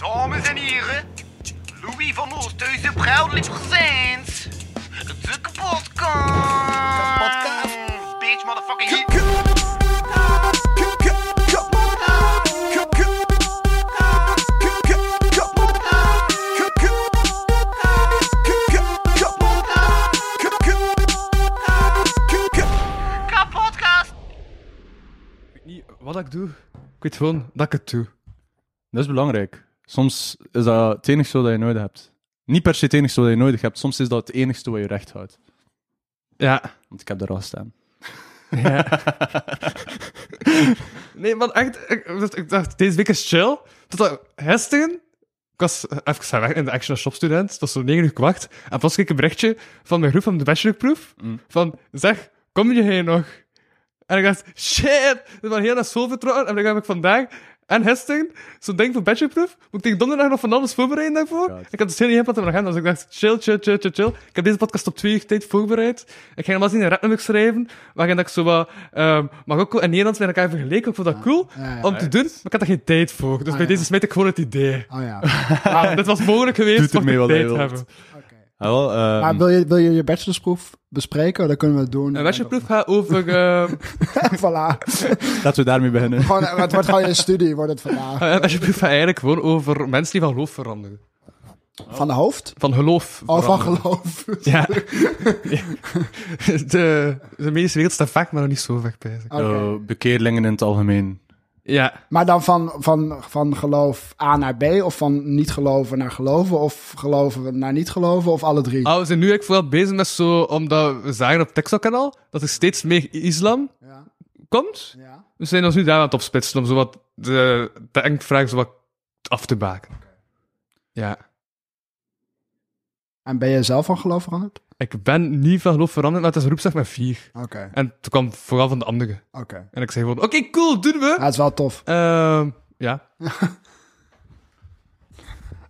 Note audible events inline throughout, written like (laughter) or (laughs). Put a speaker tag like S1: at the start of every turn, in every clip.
S1: Dames en heren, Louis van Oosthuizen proudly presents de kapotkast. Kapotkast. Bitch, motherfucking hit. Kapotkast.
S2: weet niet wat ik doe. Ik weet gewoon dat ik het doe.
S3: Dat is belangrijk. Soms is dat het enigste wat je nodig hebt. Niet per se het enigste wat je nodig hebt. Soms is dat het enigste wat je recht houdt.
S2: Ja.
S3: Want ik heb daar al staan.
S2: ja. (laughs) nee, man, echt. Ik, ik dacht, deze week is chill. Tot gisteren, ik was even weg in de Action Shop student. Het was zo 9 uur kwacht. En plots kreeg ik een berichtje van mijn groep van de bachelorproef.
S3: Mm.
S2: Van, zeg, kom je hier nog? En ik dacht, shit, we waren heel naar school vertrokken. En dan heb ik vandaag en gisteren zo'n ding voor bachelorproef. Moet ik tegen donderdag nog van alles voorbereiden daarvoor?
S3: God.
S2: Ik had dus heel niet gepland om gaan. Dus ik dacht, chill, chill, chill, chill, chill. Ik heb deze podcast op twee uur tijd voorbereid. Ik ging helemaal zien een rapnummer schrijven. Waarin ik zo wat, um, maar ook in Nederlands met elkaar vergeleken. Ik vond dat cool
S4: Ja, ja.
S2: om te doen. Maar ik had er geen tijd voor. Dus bij
S4: ja.
S2: deze smijt ik gewoon het idee.
S4: Oh ja. (laughs)
S2: Ah, dit was mogelijk geweest,
S3: Doet
S2: mocht ik
S3: wat
S2: tijd hebben.
S3: Ah, wel, ehm,
S4: Maar wil je, wil je je bachelorsproef bespreken? Dan kunnen we het doen.
S2: Een bachelorproef gaat over... ehm (laughs)
S4: voilà.
S3: laten we daarmee beginnen.
S4: Gewoon, eh, het wordt gewoon een studie, wordt het vandaag.
S2: een bachelorproef gaat eigenlijk gewoon over mensen die van geloof veranderen.
S4: Van de hoofd?
S2: Van geloof
S4: Oh, van geloof.
S2: Ja. (laughs) de, de medische wereld staat vaak, maar nog niet zo vaak bij. zich.
S4: Oké.
S3: Zo, bekeerlingen in het algemeen.
S2: Ja.
S4: Maar dan van, van, van geloof A naar B? Of van niet geloven naar geloven? Of geloven naar niet geloven? Of alle drie?
S2: Ah, we zijn nu eigenlijk vooral bezig met zo, omdat we zagen op het TikTok-kanaal dat er steeds meer islam
S4: Ja.
S2: komt.
S4: ja.
S2: We zijn ons nu daar aan het opsplitsen om zo wat de zo wat af te baken. Ja.
S4: En ben je zelf van geloof veranderd?
S2: Ik ben niet van geloof veranderd, maar het is een roepzak met vier.
S4: Oké,
S2: En toen kwam vooral van de anderen.
S4: oké.
S2: En ik zei gewoon, oké, cool, doen we.
S4: Ja, het is wel tof.
S2: Ehm, ja. (laughs)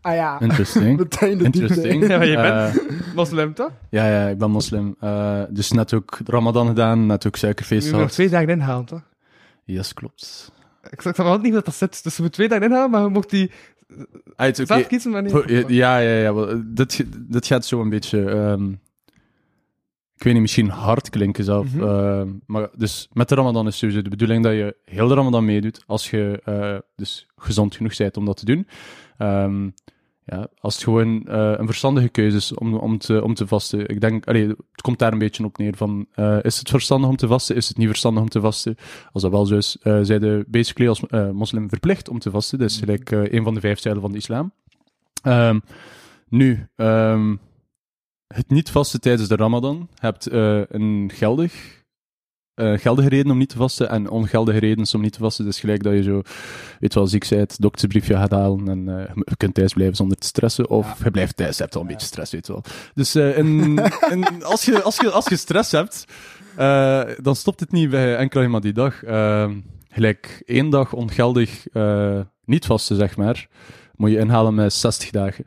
S4: Ah ja,
S3: Interesting. (laughs)
S4: meteen de
S3: Interesting.
S2: Ja, je
S3: Eh,
S2: bent moslim, toch?
S3: ja, ja, ik ben moslim. Eh, dus net ook Ramadan gedaan, net ook suikerfeest
S2: Je moet nog
S3: gehad.
S2: twee dagen inhalen, toch?
S3: Yes, klopt.
S2: Ik snap wel niet dat dat zit. Dus we moeten twee dagen inhalen, maar we mochten die
S3: Ah,
S2: zelf kiezen, maar niet...
S3: Voor- Ja, ja, ja. wel, Dit, dit gaat zo een beetje. ehm, ik weet niet, misschien hard klinken zelf.
S2: Mhm.
S3: ehm, maar dus met de Ramadan is sowieso de bedoeling dat je heel de Ramadan meedoet. Als je eh, dus gezond genoeg bent om dat te doen. Ehm, ja, als het gewoon eh, een verstandige keuze is om, om, te, om te vasten. Ik denk, allee, het komt daar een beetje op neer van, eh, is het verstandig om te vasten? Is het niet verstandig om te vasten? Als dat wel zo is, eh zijn je basically als eh, moslim verplicht om te vasten. Dat is gelijk eh, een van de vijf stijlen van de islam. Ehm, nu, ehm, het niet vasten tijdens de Ramadan hebt eh, een geldig, eh, geldige reden om niet te vasten en ongeldige redenen om niet te vasten. Dus gelijk dat je zo, weet wel, ziek bent, doktersbriefje gaat halen en eh, je kunt thuis blijven zonder te stressen. Of
S4: Ja.
S3: je blijft thuis, je hebt al een beetje stress, weet je wel. Dus in, in- (laughs) als, je, als, je, als je stress hebt, dan stopt het niet bij enkel maar die dag. Ehm, gelijk één dag ongeldig niet vasten, zeg maar, moet je inhalen met 60 dagen.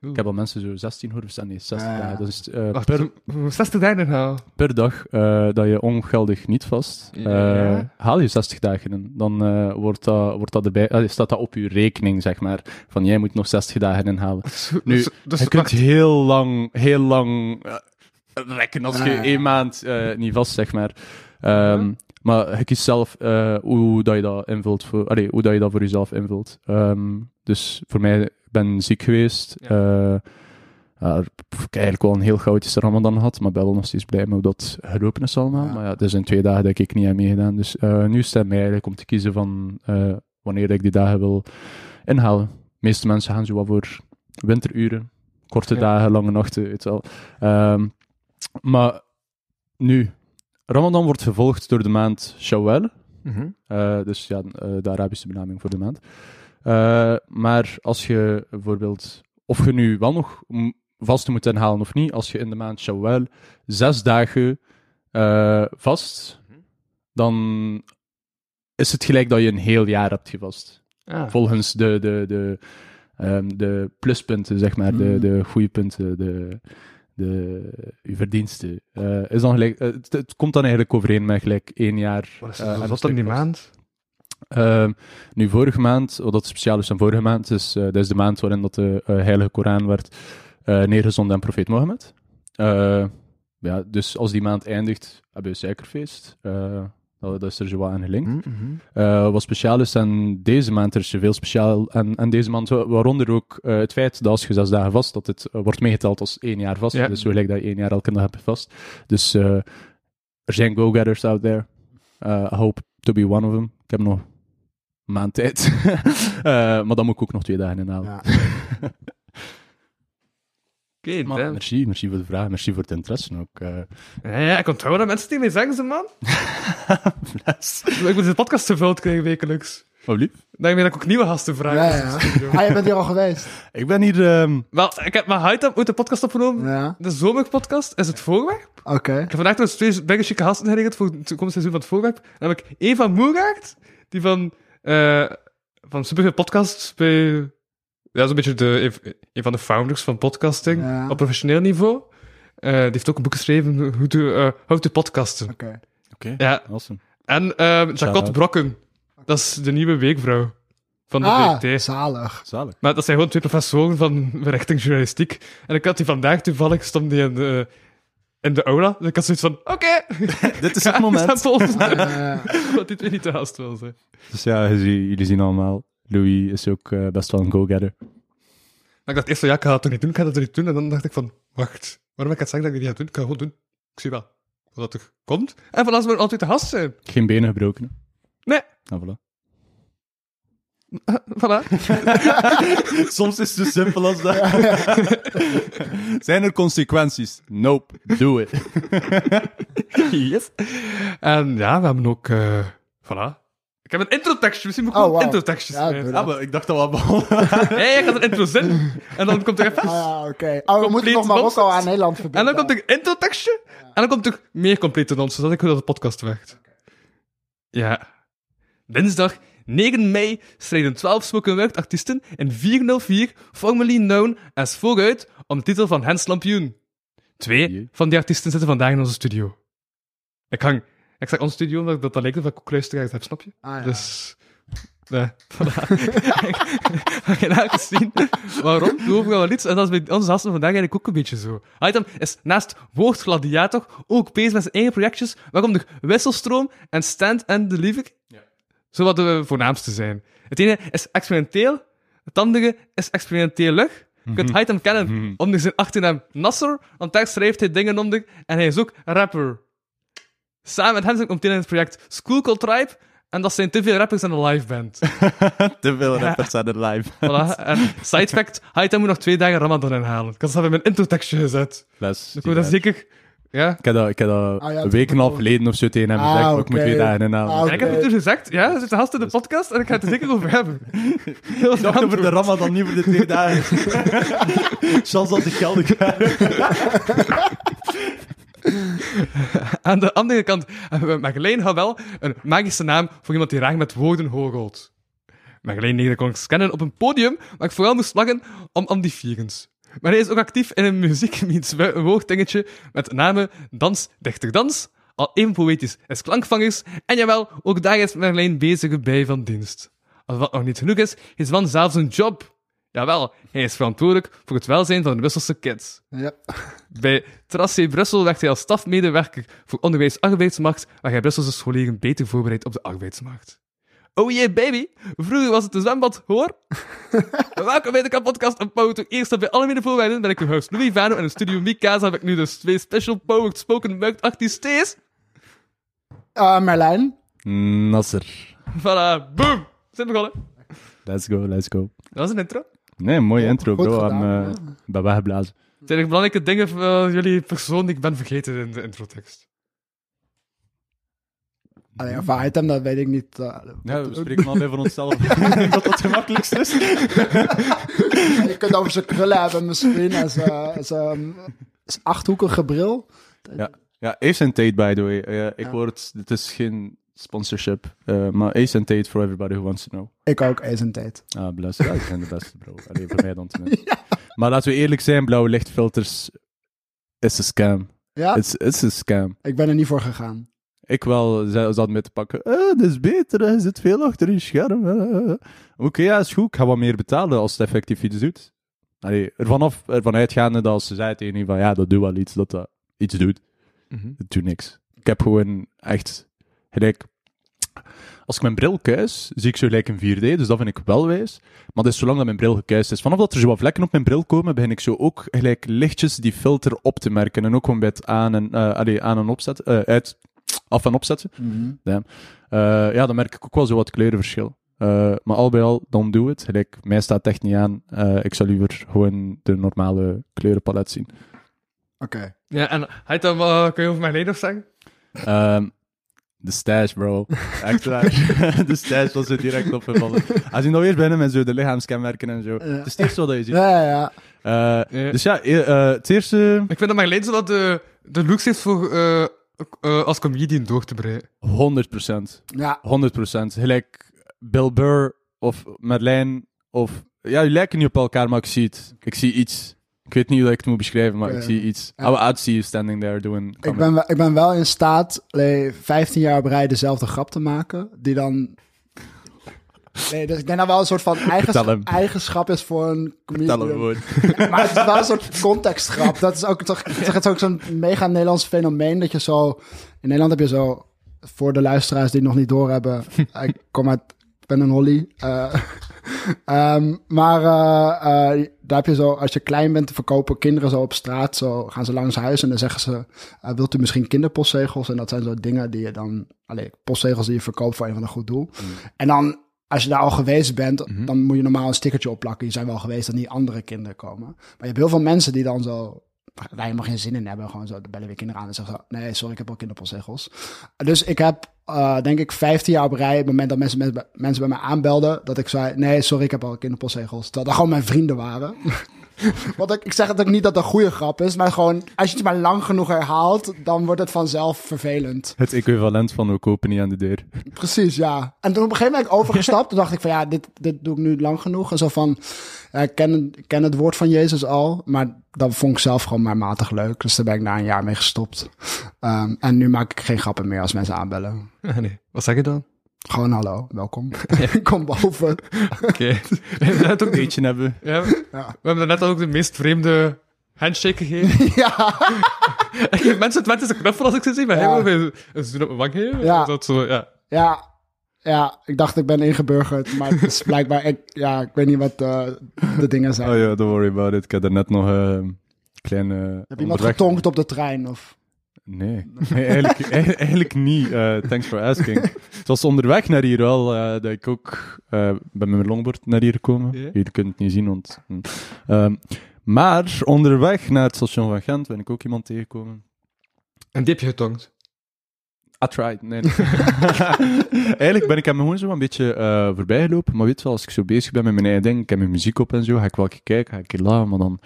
S3: Ik heb al mensen zo 16 horen staan. Nee, 60
S4: Ja, ja.
S3: dagen. Dat is eh,
S2: Wacht,
S3: per,
S2: we moeten 60 dagen inhalen.
S3: per dag eh, dat je ongeldig niet vast, eh,
S2: Ja.
S3: haal je 60 dagen in. Dan wordt, dat, wordt dat erbij, staat dat op je rekening, zeg maar. Van jij moet nog 60 dagen inhalen. Nu,
S2: dus, dus,
S3: je kunt
S2: wacht.
S3: heel lang, heel lang rekken als je
S4: Ja, ja.
S3: één maand niet vast, zeg maar. Ehm, Maar je kiest zelf hoe dat je dat invult, voor, allee, hoe dat je dat voor jezelf invult. Ehm, dus voor mij, ben ziek geweest.
S2: Ja.
S3: Eh, ik heb eigenlijk wel een heel chaotische Ramadan gehad, maar ben wel nog steeds blij met hoe dat gelopen is allemaal.
S4: Ja.
S3: Maar ja, het zijn twee dagen dat ik niet heb meegedaan. Dus eh, nu staat mij eigenlijk om te kiezen van eh, wanneer ik die dagen wil inhalen. De meeste mensen gaan zo wat voor winteruren, korte
S2: Ja.
S3: dagen, lange nachten, weet je wel. Ehm, maar nu, Ramadan wordt gevolgd door de maand Shawwal.
S2: Mhm.
S3: Dus ja, de Arabische benaming voor de maand. Eh, maar als je bijvoorbeeld, of je nu wel nog vasten moet inhalen of niet, als je in de maand Shawwal zes dagen eh, vast, dan is het gelijk dat je een heel jaar hebt gevast.
S2: Ah.
S3: Volgens de, de, de, ehm, de pluspunten, zeg maar, de,
S4: Mm.
S3: de goede punten, de, de, uw verdiensten. Eh, is dan gelijk, het, het komt dan eigenlijk overeen met gelijk één jaar.
S2: Wat is dat in die
S3: vast.
S2: maand?
S3: Ehm, nu, vorige maand, wat dat speciaal is van vorige maand, is, eh, dat is de maand waarin dat de eh, Heilige Koran werd uh, neergezonden aan profeet Mohammed. Uh, ja, dus als die maand eindigt, hebben we suikerfeest. Uh, dat, is er zo wat aan gelinkt.
S4: Mhm.
S3: Uh, wat speciaal is aan deze maand, er is veel speciaal aan, aan deze maand, waaronder ook uh, het feit dat als je zes dagen vast, dat het uh, wordt meegeteld als één jaar vast.
S2: Ja.
S3: Dus zo gelijk dat je één jaar elke dag hebt vast. Dus er zijn go-getters out there. I hope to be one of them. Ik heb nog maand tijd. (laughs) maar dan moet ik ook nog twee dagen inhalen.
S4: Ja. (laughs)
S2: Oké,
S3: Maar
S2: damn.
S3: merci, merci voor de vraag, merci voor het interesse ook. eh.
S2: Ja, ja, ik onthoud dat mensen tegen mij zeggen, ze man. (laughs) Ik moet deze podcast gevuld krijgen wekelijks.
S3: Wat lief.
S2: Daarmee dat ik ook nieuwe gasten vraag.
S4: Ja, ja. Ah, je bent hier al geweest.
S3: Ik ben hier... ehm,
S2: Wel, ik heb mijn Haitam ooit een podcast opgenomen.
S4: Ja,
S2: De zomerpodcast is het voorwerp.
S4: oké.
S2: Ik heb vandaag nog eens twee chique gasten geregeld voor het komende seizoen van het voorwerp. Dan heb ik Eva Moegaard, die van, eh van Superveel Podcasts bij... Ja, zo'n beetje de, een- een van de founders van podcasting
S4: Ja.
S2: op professioneel niveau. Eh, die heeft ook een boek geschreven, hoe te, eh, how to podcasten.
S4: Oké.
S3: Oké,
S2: Ja,
S3: awesome.
S2: en
S3: Shout-out.
S2: Brokken. Dat is de nieuwe weekvrouw van de
S4: Ah,
S2: VRT.
S4: zalig.
S3: Zalig.
S2: Maar dat zijn gewoon twee professoren van richting journalistiek. En ik had die vandaag toevallig, stond die in de, in de aula. Dus ik had zoiets van, oké, (laughs)
S3: Dit is het moment.
S2: Wat die twee niet te haast wil zijn.
S3: Dus ja, jullie zien allemaal, Louis is ook eh, best wel een go-getter.
S2: Maar ik dacht eerst van, ja, ik ga dat toch niet doen, ik ga dat toch niet doen. En dan dacht ik van, wacht, waarom heb ik het zeggen dat ik het niet ga doen? Ik ga het gewoon doen. Ik zie wel wat er komt. En van als we altijd te gast zijn.
S3: Geen benen gebroken.
S2: Nee.
S3: Nou, voilà. (laughs)
S2: Voilà. (laughs)
S3: Soms is het zo simpel als dat. (laughs) Zijn er consequenties? Nope. Do it.
S2: yes. En ja, we hebben ook, eh voilà. Ik heb een introtekstje, misschien moet ik
S4: Oh,
S2: gewoon
S4: wauw.
S2: introtekstjes
S4: Ja,
S3: Ah, maar ik dacht dat we begonnen.
S2: Ja, ik had een intro zin. En dan komt er even...
S4: ah, ja, oké. Oh, we moeten nog Marokko aan Nederland
S2: En
S4: verbinden.
S2: dan komt er introtekstje. En dan komt er meer complete nonsens. Dat ik hoe dat de podcast werkt. Ja. Dinsdag 9 mei strijden 12 spoken word artiesten in 404, formerly known as Vooruit, om de titel van Hens Lampioen. Twee van die artiesten zitten vandaag in onze studio. Ik hang... Ik zeg onze studio, omdat dat, dat lijkt of ik ook luisteraars heb, snap je?
S4: Ah, ja.
S2: Dus... Nee, voilà. Ga je nou eens zien waarom? Doe overal wel iets. En dat is bij onze gasten vandaag eigenlijk ook een beetje zo. Item is naast Woordgladiator ook bezig met zijn eigen projectjes, waaronder Wisselstroom en Stand and Deliver.
S3: Ja.
S2: Zo wat de voornaamste zijn. Het ene is experimenteel, het andere is experimenteelig. Je kunt Item kennen onder zijn achternaam Nasser, want daar schrijft hij dingen onder en hij is ook rapper. Samen met hem zijn komt hij in het project School Call Tribe, en dat zijn te veel rappers in een live band. (laughs)
S3: Te veel rappers (laughs) aan het live.
S2: Voilà. En side fact, Haita moet nog twee dagen Ramadan inhalen. Ik had dat in mijn introtekstje gezet.
S3: Bless.
S2: Ik dat zeker... Ja.
S3: Ik heb dat, ik heb dat
S4: Ah, ja,
S3: een week en een half geleden of zo tegen hem
S4: Ah,
S3: gezegd. maar Ik moet twee dagen inhalen.
S4: Ah,
S2: En ik heb het toen gezegd, ja, er zit een gast in de podcast en ik ga het er zeker over hebben. Heel (laughs)
S3: Ik dacht over de Ramadan, niet voor de twee dagen. (laughs) Chance dat ik geld krijg. (laughs)
S2: Aan de andere kant hebben we Marjolein Havel, een magische naam voor iemand die graag met woorden hoogelt. Leerde kon ik kennen op een podium, waar ik vooral moest lachen om Andy Maar hij is ook actief in een muziek (laughs) een met name Dans, Dichter Dans, al even poëtisch is Klankvangers, en jawel, ook daar is Marjolein bezig bij van dienst. Als wat nog niet genoeg is, is Van zelfs een job. Jawel, hij is verantwoordelijk voor het welzijn van de Brusselse kids.
S4: Ja.
S2: Bij Tracé Brussel werkt hij als stafmedewerker voor onderwijs-arbeidsmarkt, waar hij Brusselse scholieren beter voorbereidt op de arbeidsmarkt. Oh yeah, baby! Vroeger was het een zwembad, hoor! (laughs) Welkom bij de kapotkast en Power Eerst bij alle mede voorwaarden ben ik uw host Louis Vano en in de studio Mikaza heb ik nu dus twee special powered spoken word artiestes.
S4: Eh, Merlijn.
S3: Nasser.
S2: Voilà, boom! Zijn we begonnen.
S3: Let's go, let's go.
S2: Dat was een intro.
S3: Nee, een mooie intro,
S4: Goed
S3: bro. Ik uh, ben weggeblazen.
S2: Zijn er belangrijke dingen van jullie persoon die ik ben vergeten in de introtekst?
S4: Allee, of hem, dat weet ik niet. eh,
S3: Ja, we spreken al even voor onszelf. (laughs) Dat dat het gemakkelijkst is. (laughs)
S4: je kunt over zijn krullen hebben misschien. En zijn, zijn, zijn achthoekige bril.
S3: Ja, ja Ace and Tate, by the way. Eh, ik
S4: Ja.
S3: hoor het, is geen sponsorship, eh, maar Ace and Tate for everybody who wants to know.
S4: Ik ook, Ace Tate.
S3: Ah, bless. Ja, die zijn de beste, bro. Alleen voor mij dan (laughs) tenminste. Maar laten we eerlijk zijn, blauwe lichtfilters is een scam.
S4: Ja,
S3: It's, it's a scam.
S4: ik ben er niet voor gegaan.
S3: Ik wel zat mee te pakken. Eh, dat is beter, je zit veel achter je scherm. Oké, ja, is goed. Ik ga wat meer betalen als het effectief iets doet. Allee, ervan, af, ervan uitgaande dat als ze zei tegen je van ja, dat doet wel iets, dat dat iets doet.
S2: Mhm.
S3: Het doet niks. Ik heb gewoon echt gelijk. Als ik mijn bril kuis, zie ik zo gelijk een 4D, dus dat vind ik wel wijs. Maar dat is zolang dat mijn bril gekuist is. Vanaf dat er zo wat vlekken op mijn bril komen, begin ik zo ook gelijk lichtjes die filter op te merken. En ook gewoon bij het aan en, eh, allee, aan en opzetten, eh, uit, af en opzetten. Eh, ja, dan merk ik ook wel zo wat kleurenverschil. Eh, maar al bij al, don't do it. Mij staat het echt niet aan. Eh, ik zal liever gewoon de normale kleurenpalet zien.
S4: Oké.
S2: Ja, en hij dan, wel- kun je over mijn leden nog zeggen?
S3: Ehm, de stash, bro. (laughs) Echt waar. (laughs) de stash was er direct opgevallen. Als je nou weer binnen met zo de lichaamskenmerken en zo. Het is het eerste wat je ziet.
S4: Ja, ja.
S3: Eh. Dus ja, het eerste...
S2: Ik vind dat mijn leden zo dat de, de looks heeft voor eh, eh, als comedian door te breien.
S3: 100%.
S4: Ja,
S3: 100%. Gelijk Bill Burr of Madeleine of... Ja, die lijken niet op elkaar, maar ik zie het. Ik zie iets. Ik weet niet hoe ik het moet beschrijven, maar ik zie iets. How I see you standing there doing...
S4: ik ben, wel- ik ben wel in staat allee, 15 jaar op rij dezelfde grap te maken. Die dan. Nee, dus ik denk dat wel een soort van eigenschap is voor een comedian. (laughs) Maar het is wel een soort contextgrap. Dat is ook toch, het is ook zo'n mega Nederlands fenomeen dat je zo. In Nederland heb je zo. Voor de luisteraars die het nog niet doorhebben. (laughs) ik kom uit. Ik ben een Holly. eh, (laughs) ehm, maar eh, eh, daar heb je zo. Als je klein bent, verkopen kinderen zo op straat. Zo gaan ze langs huis en dan zeggen ze. wilt u misschien kinderpostzegels? En dat zijn zo dingen die je dan. Allee, postzegels die je verkoopt voor een van een goed doel. En dan. Als je daar al geweest bent, dan moet je normaal een stickertje opplakken. Je zijn wel geweest dat niet andere kinderen komen. Maar je hebt heel veel mensen die dan zo daar helemaal geen zin in hebben. Gewoon zo, bellen weer kinderen aan en zeggen zo, nee, sorry, ik heb al kinderpostzegels. Dus ik heb, eh, denk ik, 15 jaar op rij, op het moment dat mensen, mensen, mensen bij mij aanbelden, dat ik zei, nee, sorry, ik heb al kinderpostzegels. Terwijl dat gewoon mijn vrienden waren. (laughs) Want ik, ik zeg het ook niet dat het een goede grap is, maar gewoon, als je het maar lang genoeg herhaalt, dan wordt het vanzelf vervelend.
S3: Het equivalent van we kopen niet aan de deur.
S4: Precies, ja. En toen op een gegeven moment overgestapt. toen dacht ik van ja, dit, dit doe ik nu lang genoeg. En zo van, ja, ik, ken, ken het woord van Jezus al. Maar dat vond ik zelf gewoon maar matig leuk. Dus daar ben ik na een jaar mee gestopt. Ehm, en nu maak ik geen grappen meer als mensen aanbellen. (laughs)
S2: Nee. Wat zeg je dan?
S4: Gewoon hallo, welkom. (laughs) Kom boven.
S2: Oké. (laughs) We hebben net ook
S3: Eentje hebben.
S2: ja, we
S4: Ja.
S2: hebben net ook de meest vreemde handshake gegeven.
S4: ja.
S2: ik geef mensen het met eens een knuffel als ik ze zie, maar
S4: Ja.
S2: een een zoen op mijn wang geven.
S4: Ja.
S2: Dat zo, ja.
S4: ja. Ja, ik dacht ik ben ingeburgerd. Maar het is blijkbaar, ik, ja, ik weet niet wat eh, de dingen zijn.
S3: Oh ja, don't worry about it. Ik heb er net nog eh, een kleine...
S4: Heb iemand getonkt op de trein? Of?
S3: Nee, (laughs) Nee, eigenlijk, eigenlijk niet. Eh, thanks for asking. Het was onderweg naar hier wel eh, dat ik ook eh, ben met mijn longboard naar hier gekomen.
S2: Ja.
S3: Jullie kunnen het niet zien, want... hm. Ehm, maar onderweg naar het station van Gent ben ik ook iemand tegengekomen.
S2: En die heb je getonkt.
S3: I tried. Nee, nee. (laughs) Eigenlijk ben ik hem gewoon zo een beetje eh voorbij gelopen. Maar weet je wel, als ik zo bezig ben met mijn eigen ding, ik heb mijn muziek op en zo, ga ik wel een kijken, ga ik een keer lachen, maar dan,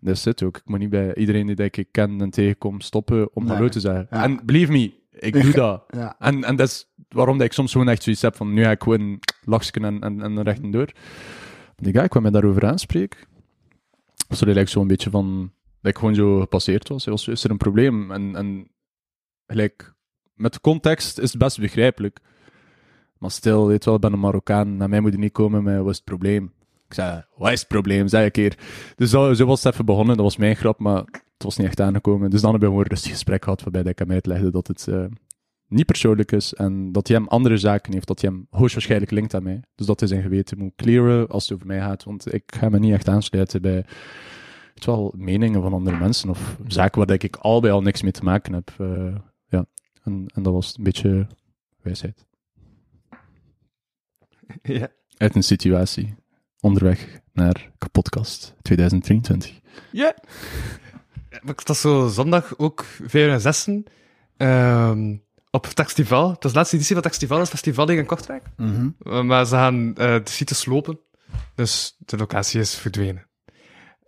S3: dat is het ook. Ik moet niet bij iedereen die ik ken en tegenkom stoppen om
S4: Nee.
S3: hallo te zeggen.
S4: Ja.
S3: En believe me, ik doe (laughs) dat.
S4: Ja.
S3: En, en dat is waarom dat ik soms gewoon echt zoiets heb van, nu ga ik gewoon lachen en, en, en recht en door. Die guy kwam mij daarover aanspreken. Er eigenlijk zo'n beetje van, dat ik gewoon zo gepasseerd was, is er een probleem? En, en gelijk, met context is het best begrijpelijk. Maar stil, weet wel, ik ben een Marokkaan. Naar mij moet je niet komen met, wat is het probleem? Ik zei, wat is het probleem? Zei ik keer. Dus zo, zo was het even begonnen. Dat was mijn grap, maar het was niet echt aangekomen. Dus dan we gewoon een rustig gesprek gehad, waarbij ik hem uitlegde dat het eh, niet persoonlijk is en dat hij hem andere zaken heeft, dat hij hem hoogstwaarschijnlijk linkt aan mij. Dus dat hij zijn geweten moet clearen als het over mij gaat, want ik ga me niet echt aansluiten bij weet wel, meningen van andere mensen of zaken waar ik al bij al niks mee te maken heb. Eh, en, en dat was een beetje wijsheid. (laughs)
S2: ja.
S3: Uit een situatie onderweg naar kapotkast 2023.
S2: Ja. Ik was zo zondag ook 4 en 6 ehm, op het festival. Het was de laatste editie van het festival, het festival in Kortrijk. Uh, maar ze gaan eh, de site slopen. Dus de locatie is verdwenen.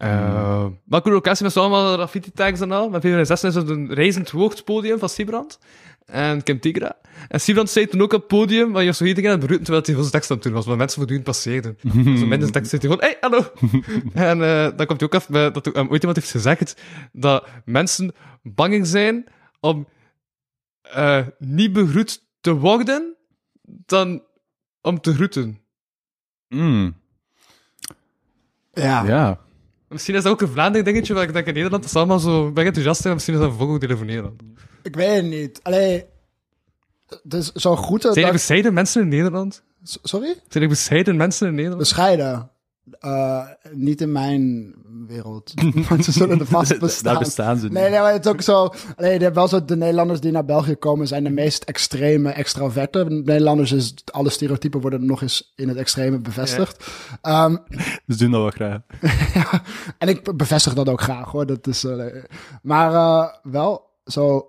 S2: Uh, Maar een locatie met zo allemaal graffiti-tags en al. Met 406 is het een reizend hoogtpodium van Sibrand. En Kim Tigra. En Sibrand zei toen ook op het podium, maar je was zo iedereen aan het beroeten terwijl hij zijn tekst aan het doen was. Maar mensen voortdurend passeerden. (laughs) Dus in zijn tekst zit hij gewoon, hey, hallo! (laughs) en eh, dan komt hij ook af met, dat um, ooit iemand heeft gezegd dat mensen bang zijn om eh, niet begroet te worden dan om te groeten.
S3: Mm,
S4: Ja.
S3: ja.
S2: Misschien is dat ook een Vlaanderen dingetje, waar ik denk in Nederland is allemaal zo ben ik enthousiast zijn, maar misschien is dat een van Nederland.
S4: Ik weet het niet. Allee, dus zo groeten...
S2: Zijn er
S4: dat-
S2: bescheiden mensen in Nederland?
S4: S- Sorry?
S2: Zijn er bescheiden mensen in Nederland?
S4: Bescheiden. Eh, niet in mijn wereld. (laughs) Want ze zullen er vast bestaan.
S3: Daar bestaan ze niet.
S4: Nee, nee, maar het is ook zo. Alleen, je hebt wel zo de Nederlanders die naar België komen, zijn de meest extreme extraverte. Nederlanders is alle stereotypen worden nog eens in het extreme bevestigd. (laughs)
S3: Ze doen dat wel graag. (laughs)
S4: ja, en ik bevestig dat ook graag hoor. Dat is, eh, maar eh, wel zo.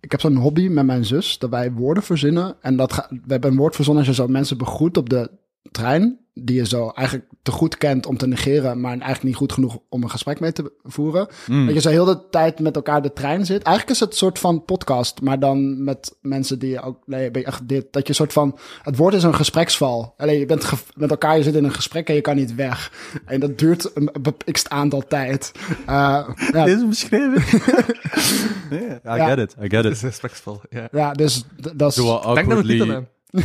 S4: Ik heb zo'n hobby met mijn zus dat wij woorden verzinnen. En dat ga, we hebben een woord verzonnen als je zo mensen begroet op de trein. Die je zo eigenlijk te goed kent om te negeren, maar eigenlijk niet goed genoeg om een gesprek mee te voeren. Dat je zo heel de tijd met elkaar de trein zit. Eigenlijk is het een soort van podcast, maar dan met mensen die je ook. Nee, ben je echt dit. Dat je een soort van. Het woord is een gespreksval. Alleen je bent ge- met elkaar, je zit in een gesprek en je kan niet weg. En dat duurt een beperkt aantal tijd. Eh, (laughs) ja,
S3: Deze beschrijving? (laughs) nee, I
S4: Ja.
S3: get it, I get it.
S2: is respectvol, ja.
S4: ja, dus dat is.
S3: Wat
S2: Denk dat we het niet. (laughs)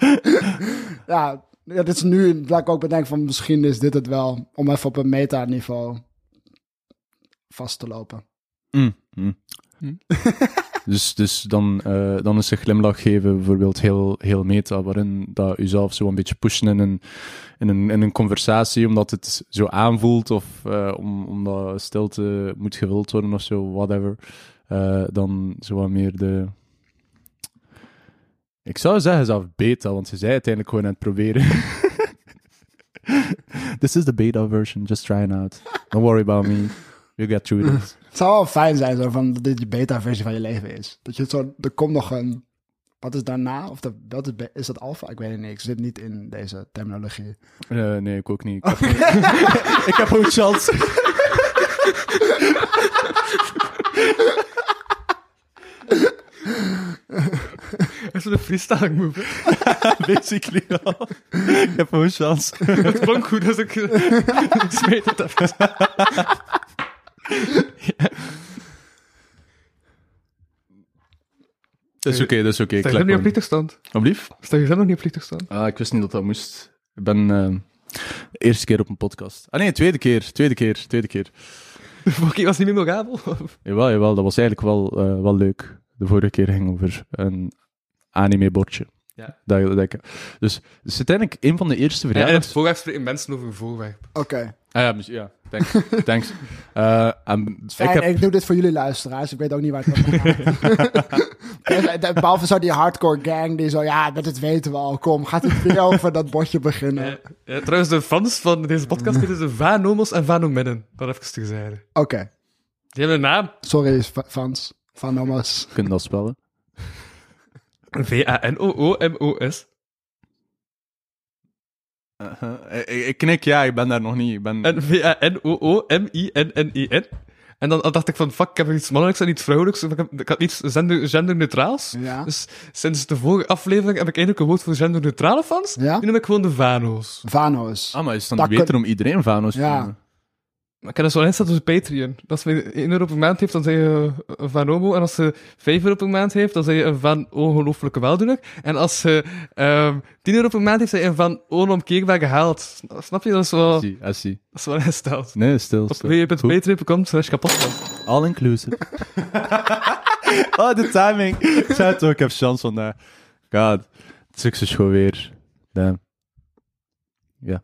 S2: (laughs)
S4: Ja, ja, dit is nu dat ik ook bedenk van misschien is dit het wel. Om even op een meta-niveau vast te lopen.
S3: Mm, mm. (laughs) dus dus dan, eh, dan is een glimlach geven bijvoorbeeld heel, heel meta, waarin dat u zelf zo een beetje pushen in een, in een, in een conversatie, omdat het zo aanvoelt of eh, om, omdat stilte moet gevuld worden of zo, whatever. Eh, dan zo wat meer de... Ik zou zeggen zelf beta, want ze zei uiteindelijk gewoon aan het proberen. (laughs) This is the beta version, just try it out. Don't worry about me. We'll get through this. (laughs)
S4: Het zou wel fijn zijn zo van dat dit je beta-versie van je leven is. Dat je het zo, er komt nog een. Wat is daarna? Of dat, wat is, is dat alfa? Ik weet het niet. Ik zit niet in deze terminologie.
S3: Eh, nee, ik ook niet. Ik heb, (laughs) ik heb ook chance.
S2: Dat is een freestyle move. (laughs)
S3: Basically wel. ik heb ook chance.
S2: Het klonk goed, dus ik ik smeet het even.
S3: Dat is oké, dat is oké.
S2: Sta
S3: Ik
S2: je nog niet op
S3: gewoon-
S2: vliegtuigstand?
S3: Alblieft?
S2: Sta je zelf nog niet op vliegtuigstand?
S3: Ah, ik wist niet dat dat moest. Ik ben eh, de eerste keer op een podcast. Ah nee, tweede keer, tweede keer, tweede keer.
S2: De vorige keer was niet memorabel.
S3: Jawel, jawel, dat was eigenlijk wel, eh, wel leuk. De vorige keer ging over een anime-bordje.
S2: Ja.
S3: Dat, dat ik, dus het is uiteindelijk een van de eerste
S2: Ja, en het
S3: verjaardags...
S2: voorwerp spreken mensen over een voorwerp.
S4: Oké.
S3: Ah ja, ja, thanks. (laughs) thanks. Eh, ik
S4: Fijn, ik,
S3: heb...
S4: doe dit voor jullie luisteraars. Ik weet ook niet waar het over gaat. Behalve zo die hardcore gang die zo, ja, dat weten we al. Kom, gaat het weer over dat bordje beginnen?
S2: Trouwens, de fans van deze podcast (laughs) heten ze Vanomos en Vanomidden. Dat even te zeggen.
S4: Oké,
S2: Die hebben een naam.
S4: sorry fa- fans van Nomas.
S3: Kun je dat spellen? (laughs)
S2: V-A-N-O-O-M-O-S.
S3: Uh-huh. ik, ik knik ja, ik ben daar nog niet. Ik ben...
S2: En V-A-N-O-O-M-I-N-N-I-N. En dan dacht ik van, fuck, ik heb iets mannelijks en iets vrouwelijks. Ik, heb, ik had iets gender, genderneutraals.
S4: Ja.
S2: Dus sinds de vorige aflevering heb ik eigenlijk een woord voor genderneutrale fans.
S4: Ja?
S2: Die noem ik gewoon de Vano's.
S4: Vanos.
S3: Ah, maar is het dan
S4: Dat
S3: beter
S4: kun-
S3: om iedereen Vanos te
S4: Ja.
S3: noemen?
S2: Maar ik heb dat zo ingesteld op de Patreon. Als je 1 euro per maand heeft, dan zeg je een Van Homo. En als ze 5 euro per maand heeft, dan zeg je een Van Ongelooflijke Weldoener. En als ze ehm 10 euro per maand heeft, zeg je een Van Onomkeerbaar Gehaald. Snap je? Dat is wel,
S3: I see, I see.
S2: dat is wel ingesteld.
S3: Nee, stil.
S2: Op www.patreon.com slash kapot.
S3: All inclusive. (laughs) oh, de timing. Ik zei het ook, ik heb chance vandaag. God, succes gewoon weer. Damn. Ja.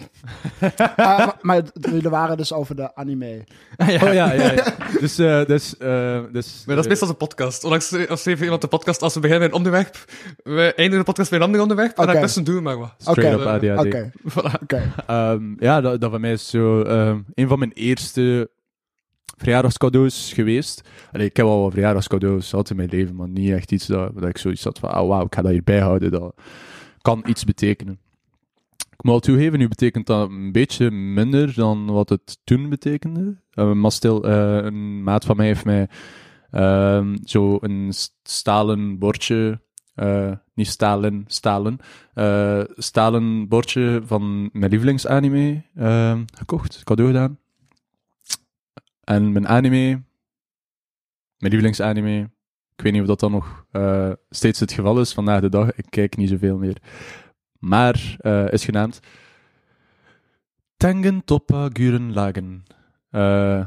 S3: (laughs)
S4: Ah, maar, jullie waren dus over de anime.
S2: Ah, (laughs) ja.
S3: Oh ja, ja, ja. (laughs) Dus, eh, dus, eh, dus...
S2: Maar dat is meestal een podcast. Onlangs eh, als schreef iemand de podcast, als we beginnen met een onderwerp, we eindigen de podcast bij een ander onderwerp, en
S4: Oké.
S2: dan tussen doen we maar wat.
S3: Straight
S4: Oké.
S3: up ADHD.
S4: Oké,
S2: Voilà.
S4: oké.
S3: Ehm, ja, dat, dat van mij is zo ehm, een van mijn eerste verjaardagscadeaus geweest. Allee, ik heb al wat verjaardagscadeaus gehad in mijn leven, maar niet echt iets dat, dat ik zoiets had van, ah wauw, ik ga dat hierbij houden. Dat kan iets betekenen. Ik moet toegeven, nu betekent dat een beetje minder dan wat het toen betekende. Eh, maar stil, eh, een maat van mij heeft mij ehm, zo een st- stalen bordje, eh, niet stalen, stalen, stalen bordje van mijn lievelingsanime ehm, gekocht, cadeau gedaan. En mijn anime, mijn lievelingsanime, Ik weet niet of dat dan nog steeds het geval is vandaag de dag. Ik kijk niet zoveel meer. Maar eh, is genaamd Tengen Toppa Guren Lagen. Eh,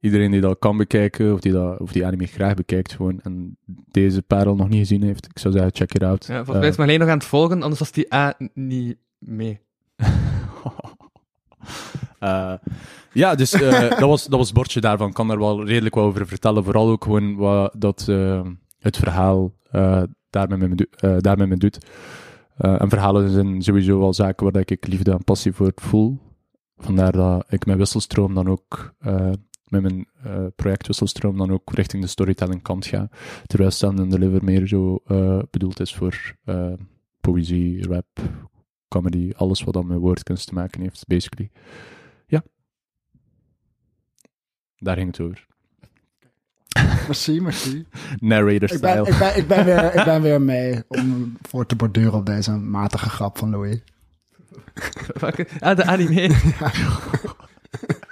S3: iedereen die dat kan bekijken, of die, dat, of die anime graag bekijkt, gewoon, en deze parel nog niet gezien heeft, ik zou zeggen, check it out.
S2: Ja, volgens mij is Marleen nog aan het volgen, anders was die A niet mee. (laughs)
S3: Eh, ja, dus eh, (laughs) dat, was, dat was het bordje daarvan. Ik kan daar wel redelijk wat over vertellen. Vooral ook gewoon wat dat, eh, het verhaal eh daarmee, met me eh, daarmee me doet. Eh, en verhalen zijn sowieso wel zaken waar ik liefde en passie voor voel. Vandaar dat ik mijn wisselstroom dan ook, eh, met mijn eh, project Wisselstroom, dan ook richting de storytelling kant ga. Terwijl Stand and Deliver meer zo eh, bedoeld is voor eh, poëzie, rap, comedy, alles wat dan met woordkunst te maken heeft, basically. Ja. Daar ging het over. (laughs)
S4: Merci, merci.
S3: Narrator
S4: Ik ben,
S3: style.
S4: ik, ben, ik, ben weer, ik ben weer mee om voor te borduren op deze matige grap van Louis.
S2: Ah, de anime.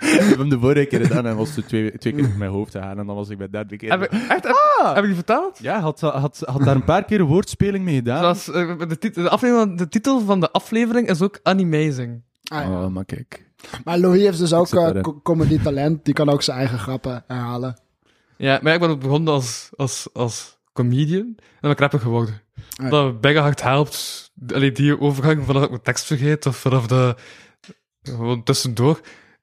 S3: Ik heb hem de vorige keer gedaan en was er twee, twee keer in mijn hoofd gegaan en dan was ik bij de derde keer.
S2: heb, ik, echt, heb, heb ik die vertaald?
S3: Ja, had, had, had daar een paar keer woordspeling mee gedaan.
S2: Zoals, eh, de, titel, de, aflevering, de titel van de aflevering is ook Animazing.
S4: Ah, ja.
S3: Oh, maar kijk.
S4: Maar Louis heeft dus ook uh, comedy talent. Die kan ook zijn eigen grappen herhalen.
S2: Ja, maar ik ben ook begonnen als, als, als comedian en ben ik rapper geworden.
S4: Ah.
S2: Dat mega hard helpt. Allee, die overgang vanaf ik mijn tekst vergeet of vanaf de... Gewoon tussendoor.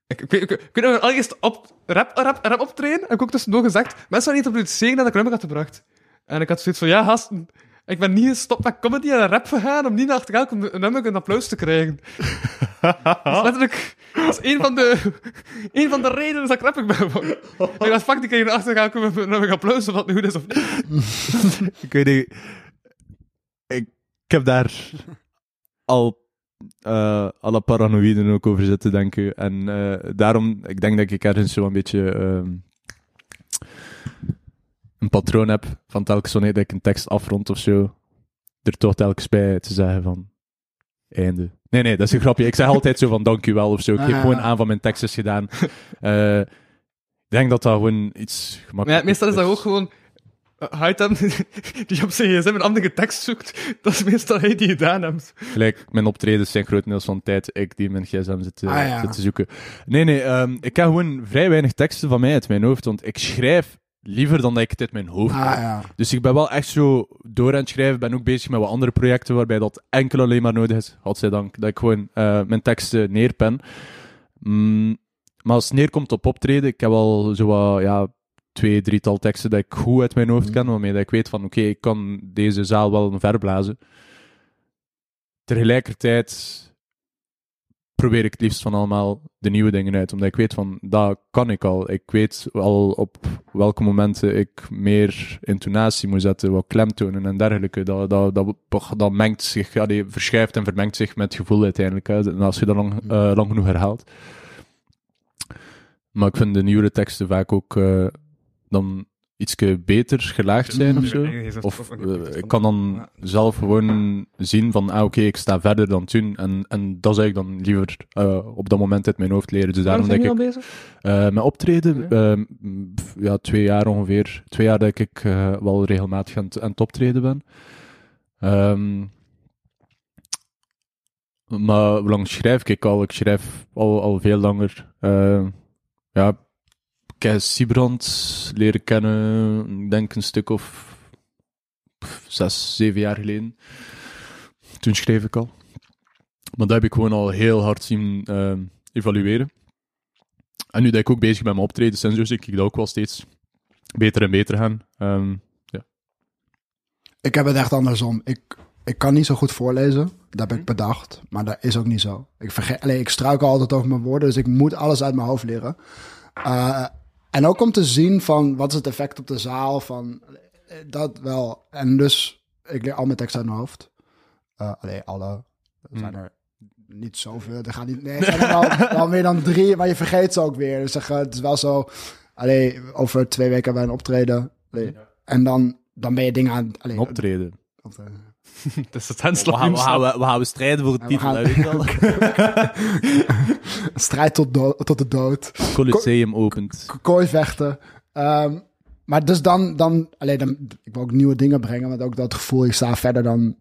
S2: Ik, ik, ik, ik weet nog, allereerst op rap, rap, rap optreden heb ik ook tussendoor gezegd, mensen waren niet op het zegen dat ik nummer had gebracht. En ik had zoiets van, ja gasten, ik ben niet gestopt met comedy en rap gegaan om niet achter elk nummer een applaus te krijgen. (laughs) dat is letterlijk, dat is een van de, (laughs) een van de redenen dat ik rapper ben. Ik dacht, fuck, die krijgen achter elk nummer applaus of wat nu goed is of niet. (laughs)
S3: Ik weet niet. Ik, ik heb daar al eh alle paranoïden ook over zitten denken. En eh, daarom, ik denk dat ik ergens zo een beetje ehm, een patroon heb van telkens wanneer dat ik een tekst afrond of zo, er toch telkens bij te zeggen van einde. Nee, nee, dat is een grapje. Ik zeg altijd zo van dankjewel of zo. Ik geef
S4: Ah.
S3: gewoon aan van mijn tekst is gedaan. (laughs) Eh, ik denk dat dat gewoon iets
S2: Maar ja, meestal is dat ook gewoon... Uh, Haitam, (laughs) die op zijn gsm een andere tekst zoekt, dat is meestal hij die gedaan heeft.
S3: Gelijk, mijn optredens zijn grotendeels van tijd ik die in mijn gsm zit, te-
S4: Ah, ja.
S3: zit te zoeken. Nee, nee, ehm, ik heb gewoon vrij weinig teksten van mij uit mijn hoofd, want ik schrijf liever dan dat ik het uit mijn hoofd
S4: Ah ja.
S3: Dus ik ben wel echt zo door aan het schrijven, ben ook bezig met wat andere projecten waarbij dat enkel alleen maar nodig is, godzijdank, dat ik gewoon eh, mijn teksten neerpen. Mm, maar als het neerkomt op optreden, ik heb al zo wat, ja, twee, drietal teksten dat ik goed uit mijn hoofd ken, waarmee dat ik weet van, oké, ik kan deze zaal wel verblazen. Tegelijkertijd probeer ik het liefst van allemaal de nieuwe dingen uit, omdat ik weet van, dat kan ik al. Ik weet al op welke momenten ik meer intonatie moet zetten, wat klemtonen en dergelijke. Dat, dat, dat, dat mengt zich, ja, die verschuift en vermengt zich met het gevoel uiteindelijk. Hè, en als je dat lang, eh, lang genoeg herhaalt. Maar ik vind de nieuwere teksten vaak ook eh, dan iets beter gelaagd zijn of zo. Of ik kan dan zelf gewoon zien van, ah oké, ik sta verder dan toen. En, en dat zou ik dan liever eh, op dat moment uit mijn hoofd leren. Dus daarom denk ik...
S2: al bezig?
S3: Eh, met optreden,
S2: Ja.
S3: ehm, ja, twee jaar ongeveer. Twee jaar dat ik eh, wel regelmatig aan het, aan het optreden ben. Ehm, maar hoe lang schrijf ik al? Ik schrijf al, al veel langer. Eh, ja, ik heb Siebrand leren kennen, ik denk een stuk of zes, zeven jaar geleden. Toen schreef ik al. Maar dat heb ik gewoon al heel hard zien ehm, evalueren. En nu dat ik ook bezig ben met mijn optredens en zo, zie ik dat ook wel steeds beter en beter gaan. Ehm,
S4: Ik heb het echt andersom. Ik, ik kan niet zo goed voorlezen. Dat heb ik bedacht. Maar dat is ook niet zo. Ik, vergeet, alleen, ik struikel altijd over mijn woorden. Dus ik moet alles uit mijn hoofd leren. Eh, en ook om te zien van wat is het effect op de zaal. Van, eh, dat wel. En dus ik leer al mijn teksten uit mijn hoofd. Eh alleen alle. Er zijn er niet zoveel. Er gaan niet, nee, er zijn er wel, (laughs) wel meer dan drie. Maar je vergeet ze ook weer. Dus zeg, eh, het is wel zo. Allee, over twee weken hebben wij een optreden. Allee, En dan, dan ben je dingen aan... Allee,
S3: optreden.
S4: optreden. (laughs)
S2: Het is het
S3: We
S2: handslag.
S3: we, gaan, we, we gaan we strijden voor
S4: we
S3: titel, weet wel. (laughs)
S4: Strijd tot, tot de dood.
S3: Colosseum opent.
S4: Kooi vechten. Ehm, maar dus dan, dan, alleen dan, ik wil ook nieuwe dingen brengen, want ook dat gevoel, ik sta verder dan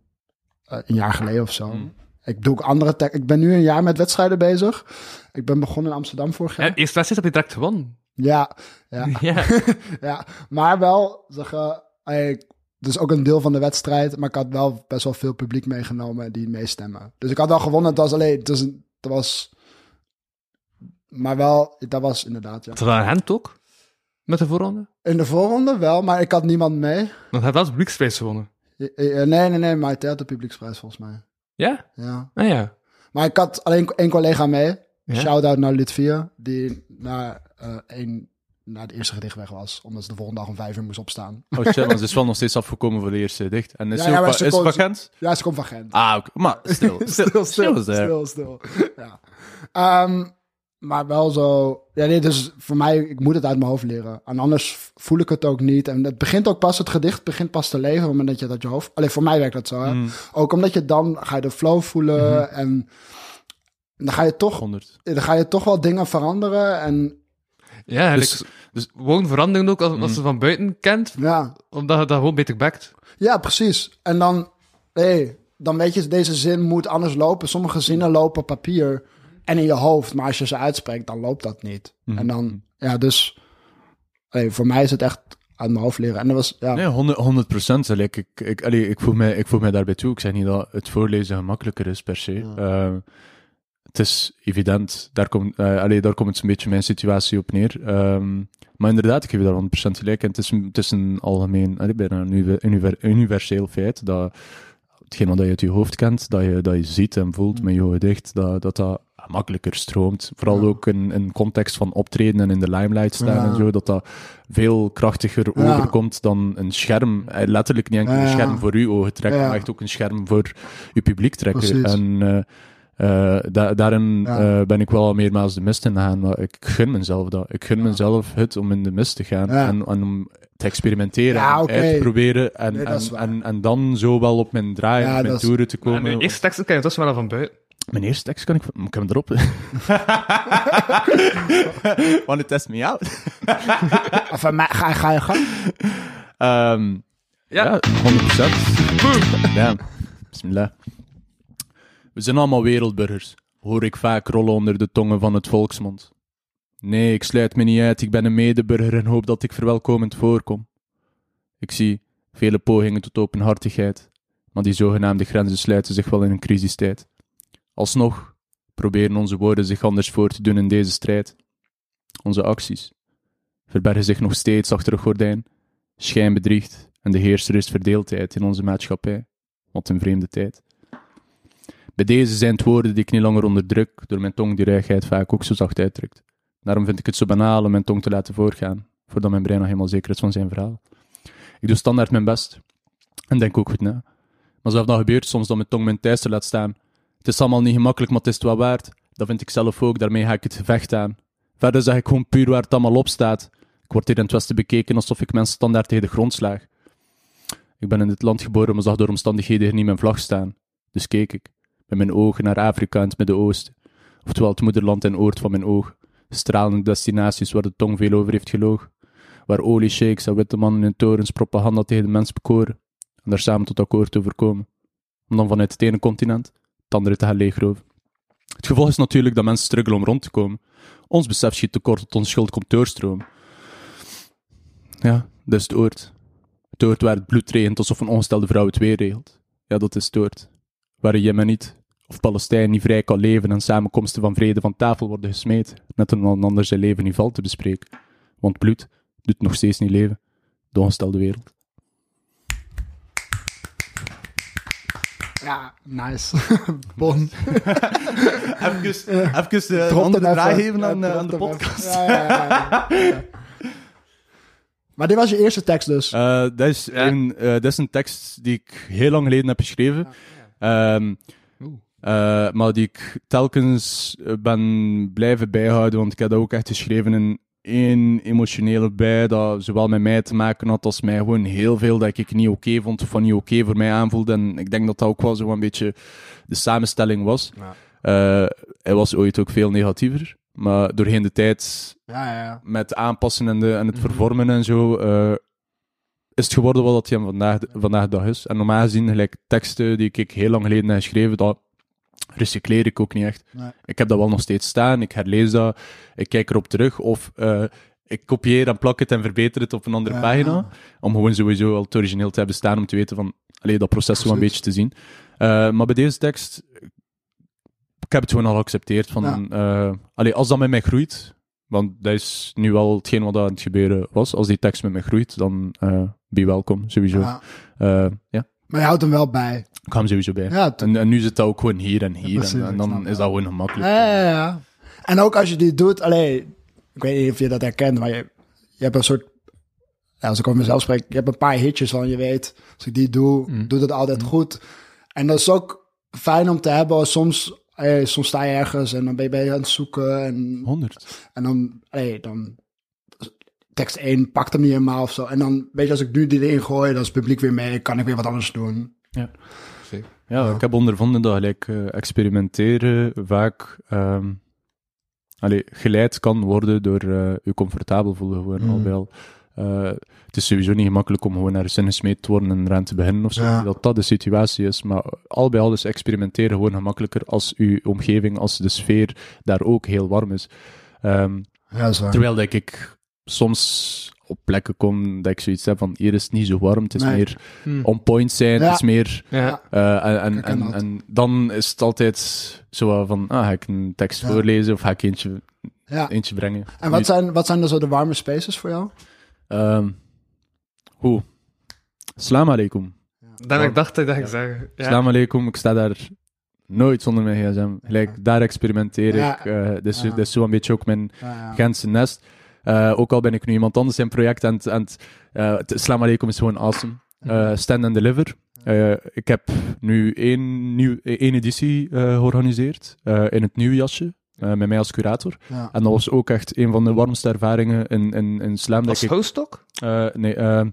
S4: eh, een jaar geleden of zo.
S3: Mm.
S4: Ik doe ook andere, te- ik ben nu een jaar met wedstrijden bezig. Ik ben begonnen in Amsterdam vorig jaar.
S2: Ja, eerste wedstrijd heb je direct gewonnen.
S4: Ja, ja, (laughs)
S2: Ja.
S4: ja. Maar wel, zeggen, eh, dus ook een deel van de wedstrijd, maar ik had wel best wel veel publiek meegenomen die meestemmen. Dus ik had wel gewonnen, het was alleen, het was, een- het was, maar wel, dat was inderdaad, ja.
S2: Een hand ook? Met de voorronde?
S4: In de voorronde wel, maar ik had niemand mee.
S2: Want hij de publieksprijs gewonnen.
S4: Eh, eh, Nee, nee, nee, maar hij had de publieksprijs volgens mij.
S2: Ja?
S4: Ja.
S2: Ah ja.
S4: Maar ik had alleen één collega mee.
S2: Ja?
S4: Shout-out naar Litvia, die naar, eh één, naar het eerste gedicht weg was. Omdat ze de volgende dag om vijf uur moest opstaan.
S3: Oh ze is wel nog steeds afgekomen voor de eerste dicht. En is
S4: Ja,
S3: ze
S4: ja,
S3: is
S4: kon-
S3: van Gent?
S4: Ja, ze komt van Gent.
S3: Ah, oké. Maar stil. Stil,
S4: stil, stil, stil, stil. Ja. Ehm, maar wel zo... Ja, nee, dus voor mij, ik moet het uit mijn hoofd leren. En anders voel ik het ook niet. En het begint ook pas, het gedicht begint pas te leven... op het moment dat je dat je hoofd... Alleen voor mij werkt dat zo, hè.
S3: Mm,
S4: Ook omdat je dan ga je de flow voelen
S3: Mhm.
S4: en dan ga je toch,
S3: 100.
S4: dan ga je toch wel dingen veranderen en
S2: Ja,
S3: Dus-
S2: dus, gewoon veranderen ook als, als
S3: Mm.
S2: je van buiten kent,
S4: ja,
S2: omdat je dat gewoon beter backt.
S4: ja, precies. En dan, hey, dan weet je, deze zin moet anders lopen. Sommige zinnen lopen op papier en in je hoofd, maar als je ze uitspreekt, dan loopt dat niet.
S3: Mhm.
S4: En dan, ja, dus, hey, voor mij is het echt uit mijn hoofd leren. En dat was, ja,
S3: Nee, 100, 100 procent. Ik, ik, ik, allee, ik, voeg mij, ik voeg mij daarbij toe. Ik zeg niet dat het voorlezen gemakkelijker is per se. Eh, het is evident. Daar komt, allee, daar komt het een beetje mijn situatie op neer. Ehm, maar inderdaad, ik geef je daar 100% gelijk. En het is, een- het is een algemeen, allee, bijna een univer- univer- universeel feit dat hetgeen wat je uit je hoofd kent, dat je, dat je ziet en voelt met je gedicht, dat dat, dat makkelijker stroomt. Vooral
S4: Ja.
S3: ook in, in context van optreden en in de limelight staan
S4: Ja.
S3: en zo, dat dat veel krachtiger
S4: Ja.
S3: overkomt dan een scherm. Eh, Letterlijk niet enkel een scherm voor uw ogen trekken, maar echt ook een scherm voor je publiek trekken.
S4: Precies.
S3: En eh, eh, da- daarin
S4: Ja.
S3: eh, ben ik wel meermaals de mist in gegaan, maar ik gun mezelf dat. Ik gun mezelf het om in de mist te gaan
S4: Ja.
S3: en, en om te experimenteren
S4: Ja,
S3: en uit te proberen en,
S4: Nee,
S3: en, en, en dan zo wel op mijn draai,
S4: Ja,
S3: op mijn
S4: is-
S3: toeren te komen.
S2: de eerste teksten kan je dus wel van buiten.
S3: Mijn eerste tekst kan ik... Ik heb hem erop. (laughs) Want it test me out.
S4: of van mij, ga, ga je gang?
S3: Ehm,
S2: Ja.
S3: ja, 100%. Ja, bismillah. We zijn allemaal wereldburgers, hoor ik vaak rollen onder de tongen van het volksmond. Nee, ik sluit me niet uit, ik ben een medeburger en hoop dat ik verwelkomend voorkom. Ik zie vele pogingen tot openhartigheid, maar die zogenaamde grenzen sluiten zich wel in een crisistijd. Alsnog proberen onze woorden zich anders voor te doen in deze strijd. Onze acties verbergen zich nog steeds achter een gordijn schijn bedriegt en de heerser is verdeeldheid in onze maatschappij. Wat een vreemde tijd. Bij deze zijn het woorden die ik niet langer onderdruk, door mijn tong die ruigheid vaak ook zo zacht uitdrukt. Daarom vind ik het zo banaal om mijn tong te laten voorgaan, voordat mijn brein nog helemaal zeker is van zijn verhaal. Ik doe standaard mijn best en denk ook goed na. Maar zelfs dat gebeurt soms dat mijn tong mijn thuis laat staan. Het is allemaal niet gemakkelijk, maar het is het wel waard. Dat vind ik zelf ook, daarmee ga ik het gevecht aan. Verder zeg ik gewoon puur waar het allemaal op staat. Ik word hier in het Westen bekeken alsof ik mensen standaard tegen de grond slaag. Ik ben in dit land geboren, maar zag door omstandigheden hier niet mijn vlag staan. Dus keek ik, met mijn ogen naar Afrika en het Midden-Oosten. Oftewel het moederland en oord van mijn oog. Stralende destinaties waar de tong veel over heeft gelogen. Waar oliesheiks en witte mannen in torens propaganda tegen de mens bekoren. En daar samen tot akkoord over komen. Om dan vanuit het ene continent het andere te gaan leegroven. Het gevolg is natuurlijk dat mensen struggelen om rond te komen. Ons besef schiet tekort tot onze schuld komt doorstromen. Ja, dat is het oord. Het oord waar het bloed regent alsof een ongestelde vrouw het weer regelt. Ja, dat is het oord. Waar een Jemeniet of Palestijn niet vrij kan leven en samenkomsten van vrede van tafel worden gesmeed, net om een ander zijn leven niet valt te bespreken. Want bloed doet nog steeds niet leven. De ongestelde wereld.
S4: Ja, nice. (laughs) bon. (laughs)
S3: Even, even andere draai
S4: even.
S3: geven aan, eh, aan de podcast.
S4: Ja, ja, ja. (laughs) Maar dit was je eerste tekst dus.
S3: Eh, dat, is
S2: Ja.
S3: een, eh, dat is een tekst die ik heel lang geleden heb geschreven. Ehm, eh, maar die ik telkens eh, ben blijven bijhouden, want ik heb dat ook echt geschreven in één emotionele bij, dat zowel met mij te maken had als mij gewoon heel veel dat ik niet oké vond of van niet oké voor mij aanvoelde. En ik denk dat dat ook wel zo een beetje de samenstelling was.
S2: Ja.
S3: Eh, hij was ooit ook veel negatiever, Maar doorheen de tijd,
S4: Ja, ja, ja.
S3: met aanpassen en, de, en het
S2: Mhm.
S3: vervormen en zo, is het geworden wat hij vandaag, vandaag de dag is. En normaal gezien, gelijk teksten die ik heel lang geleden heb geschreven, dat recycleer ik ook niet echt.
S4: Nee.
S3: Ik heb dat wel nog steeds staan, ik herlees dat, ik kijk erop terug, of eh, ik kopieer en plak het en verbeter het op een andere
S4: Ja.
S3: pagina, om gewoon sowieso al het origineel te hebben staan, om te weten van, allee, dat proces zo een beetje te zien. Eh, maar bij deze tekst, ik heb het gewoon al geaccepteerd van, eh, allee, als dat met mij groeit, want dat is nu wel hetgeen wat aan het gebeuren was, als die tekst met mij groeit, dan eh be welkom, sowieso.
S4: Ja.
S3: Eh, ja,
S4: Maar je houdt hem wel bij.
S3: ik ga hem sowieso bij.
S4: Ja,
S3: En, en nu zit dat ook gewoon hier en hier,
S4: precies,
S3: en, dan is dat gewoon gemakkelijk.
S4: Ja, ja, ja. En ook als je die doet, alleen, ik weet niet of je dat herkent, maar je, je hebt een soort, ja, als ik over mezelf spreek, je hebt een paar hitjes van je weet, als ik die doe,
S3: Mm.
S4: doet het altijd goed. En dat is ook fijn om te hebben, soms, eh, soms sta je ergens en dan ben je, ben je aan het zoeken en,
S3: 100.
S4: en dan, allee, dan, tekst 1 pakt hem niet helemaal of zo. En dan, weet je, als ik nu die erin gooi, dan is het publiek weer mee, kan ik weer wat anders doen.
S3: Ja, ik heb ondervonden dat gelijk eh, experimenteren vaak ehm allee, geleid kan worden door eh je comfortabel voelen gewoon
S4: Mm.
S3: al bij Eh, het is sowieso niet gemakkelijk om gewoon ergens in gesmeed te worden en eraan te beginnen of zo.
S4: Ja.
S3: Dat dat de situatie is. Maar al bij al is experimenteren gewoon gemakkelijker als uw omgeving, als de sfeer daar ook heel warm is. Ehm,
S4: Ja, is
S3: terwijl dat ik soms op plekken kom dat ik zoiets heb van hier is het niet zo warm, het is
S4: Nee.
S3: meer
S2: Hm.
S3: on point zijn,
S4: Ja.
S3: het is meer...
S2: Ja.
S3: Eh, en, en, en, dan is het altijd zo van, ah, ga ik een tekst
S4: Ja.
S3: voorlezen of ga ik eentje,
S4: Ja.
S3: eentje brengen.
S4: En wat
S3: Nu-
S4: zijn, wat zijn dan zo de warme spaces voor jou?
S3: Ehm, Hoe? Salam alaikum.
S2: Dan ik dacht dat ik dat ging zeggen. Ja.
S3: Salam alaikum, ik sta daar nooit zonder mijn gsm. Gelijk, daar experimenteer ik. eh dus,
S4: Ja.
S3: dus zo een beetje ook mijn. Gentse nest. Eh, ook al ben ik nu iemand anders in project en eh, het Salam alaikum is gewoon awesome. Eh, stand and deliver. Ik heb nu één, nieuw, één editie georganiseerd in het nieuwe jasje. Eh, met mij als curator.
S4: Ja.
S3: En dat was ook echt een van de warmste ervaringen in, in, in slam. Dat
S2: Als
S3: ik,
S2: host ook?
S3: eh, nee, eh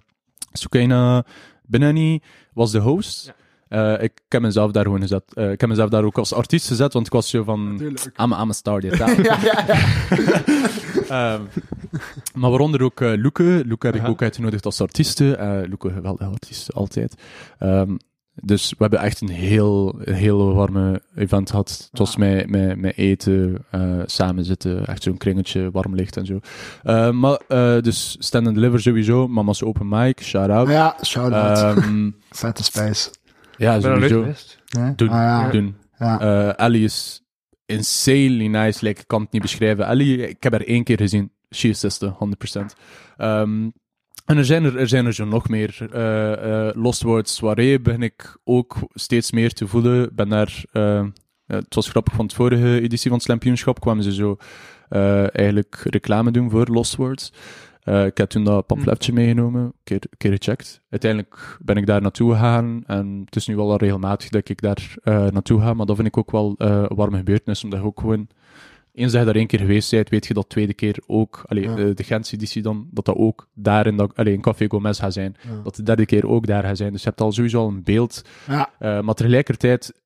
S3: Sukaina Benani was de host. Eh, ik heb mezelf daar gewoon gezet. Eh, ik heb mezelf daar ook als artiest gezet, want ik was zo van...
S4: Natuurlijk.
S3: I'm, I'm a star, dit, (laughs) dat.
S4: Ja, ja, ja. (laughs)
S3: Ehm, maar waaronder ook eh Loeke. Loeke heb ik ook uitgenodigd als artieste. Eh Loeke, geweldige artiest, altijd. Ehm, dus we hebben echt een heel, een heel warme event gehad. Het was
S4: Ja.
S3: met, met, met eten, eh, samen zitten, echt zo'n kringetje, warm licht en zo. Eh, maar, eh, dus Stand and Deliver sowieso, Mama's Open Mic, shout-out.
S4: Ja, shout-out.
S3: Ehm, (laughs)
S4: Vette space.
S3: ja, sowieso.
S4: Nee?
S3: Doen,
S4: Ah, ja.
S3: doen.
S4: Ja.
S3: Eh, Ellie is insanely nice. Like, ik kan het niet beschrijven. Ellie, ik heb haar één keer gezien. She is sister, 100%. Ehm, en er zijn er, er zijn er zo nog meer. Eh, eh, Lost Words Soirée begin ik ook steeds meer te voelen. Ben daar... eh, het was grappig, van de vorige editie van het Slampioenschap kwamen ze zo eigenlijk reclame doen voor Lost Words. Ik heb toen dat pamfletje meegenomen, een keer, keer gecheckt. Uiteindelijk ben ik daar naartoe gegaan en het is nu wel al regelmatig dat ik daar naartoe ga, maar dat vind ik ook wel een warme gebeurtenis, omdat je ook gewoon, eens dat je daar één keer geweest bent, weet je dat tweede keer ook, allee,
S4: Ja.
S3: eh, de Gentse editie dan, dat dat ook daar in, dat, allee, in Café Gomez gaat zijn.
S4: Ja.
S3: Dat de derde keer ook daar gaat zijn. Dus je hebt al sowieso al een beeld
S4: Ja.
S3: eh, maar tegelijkertijd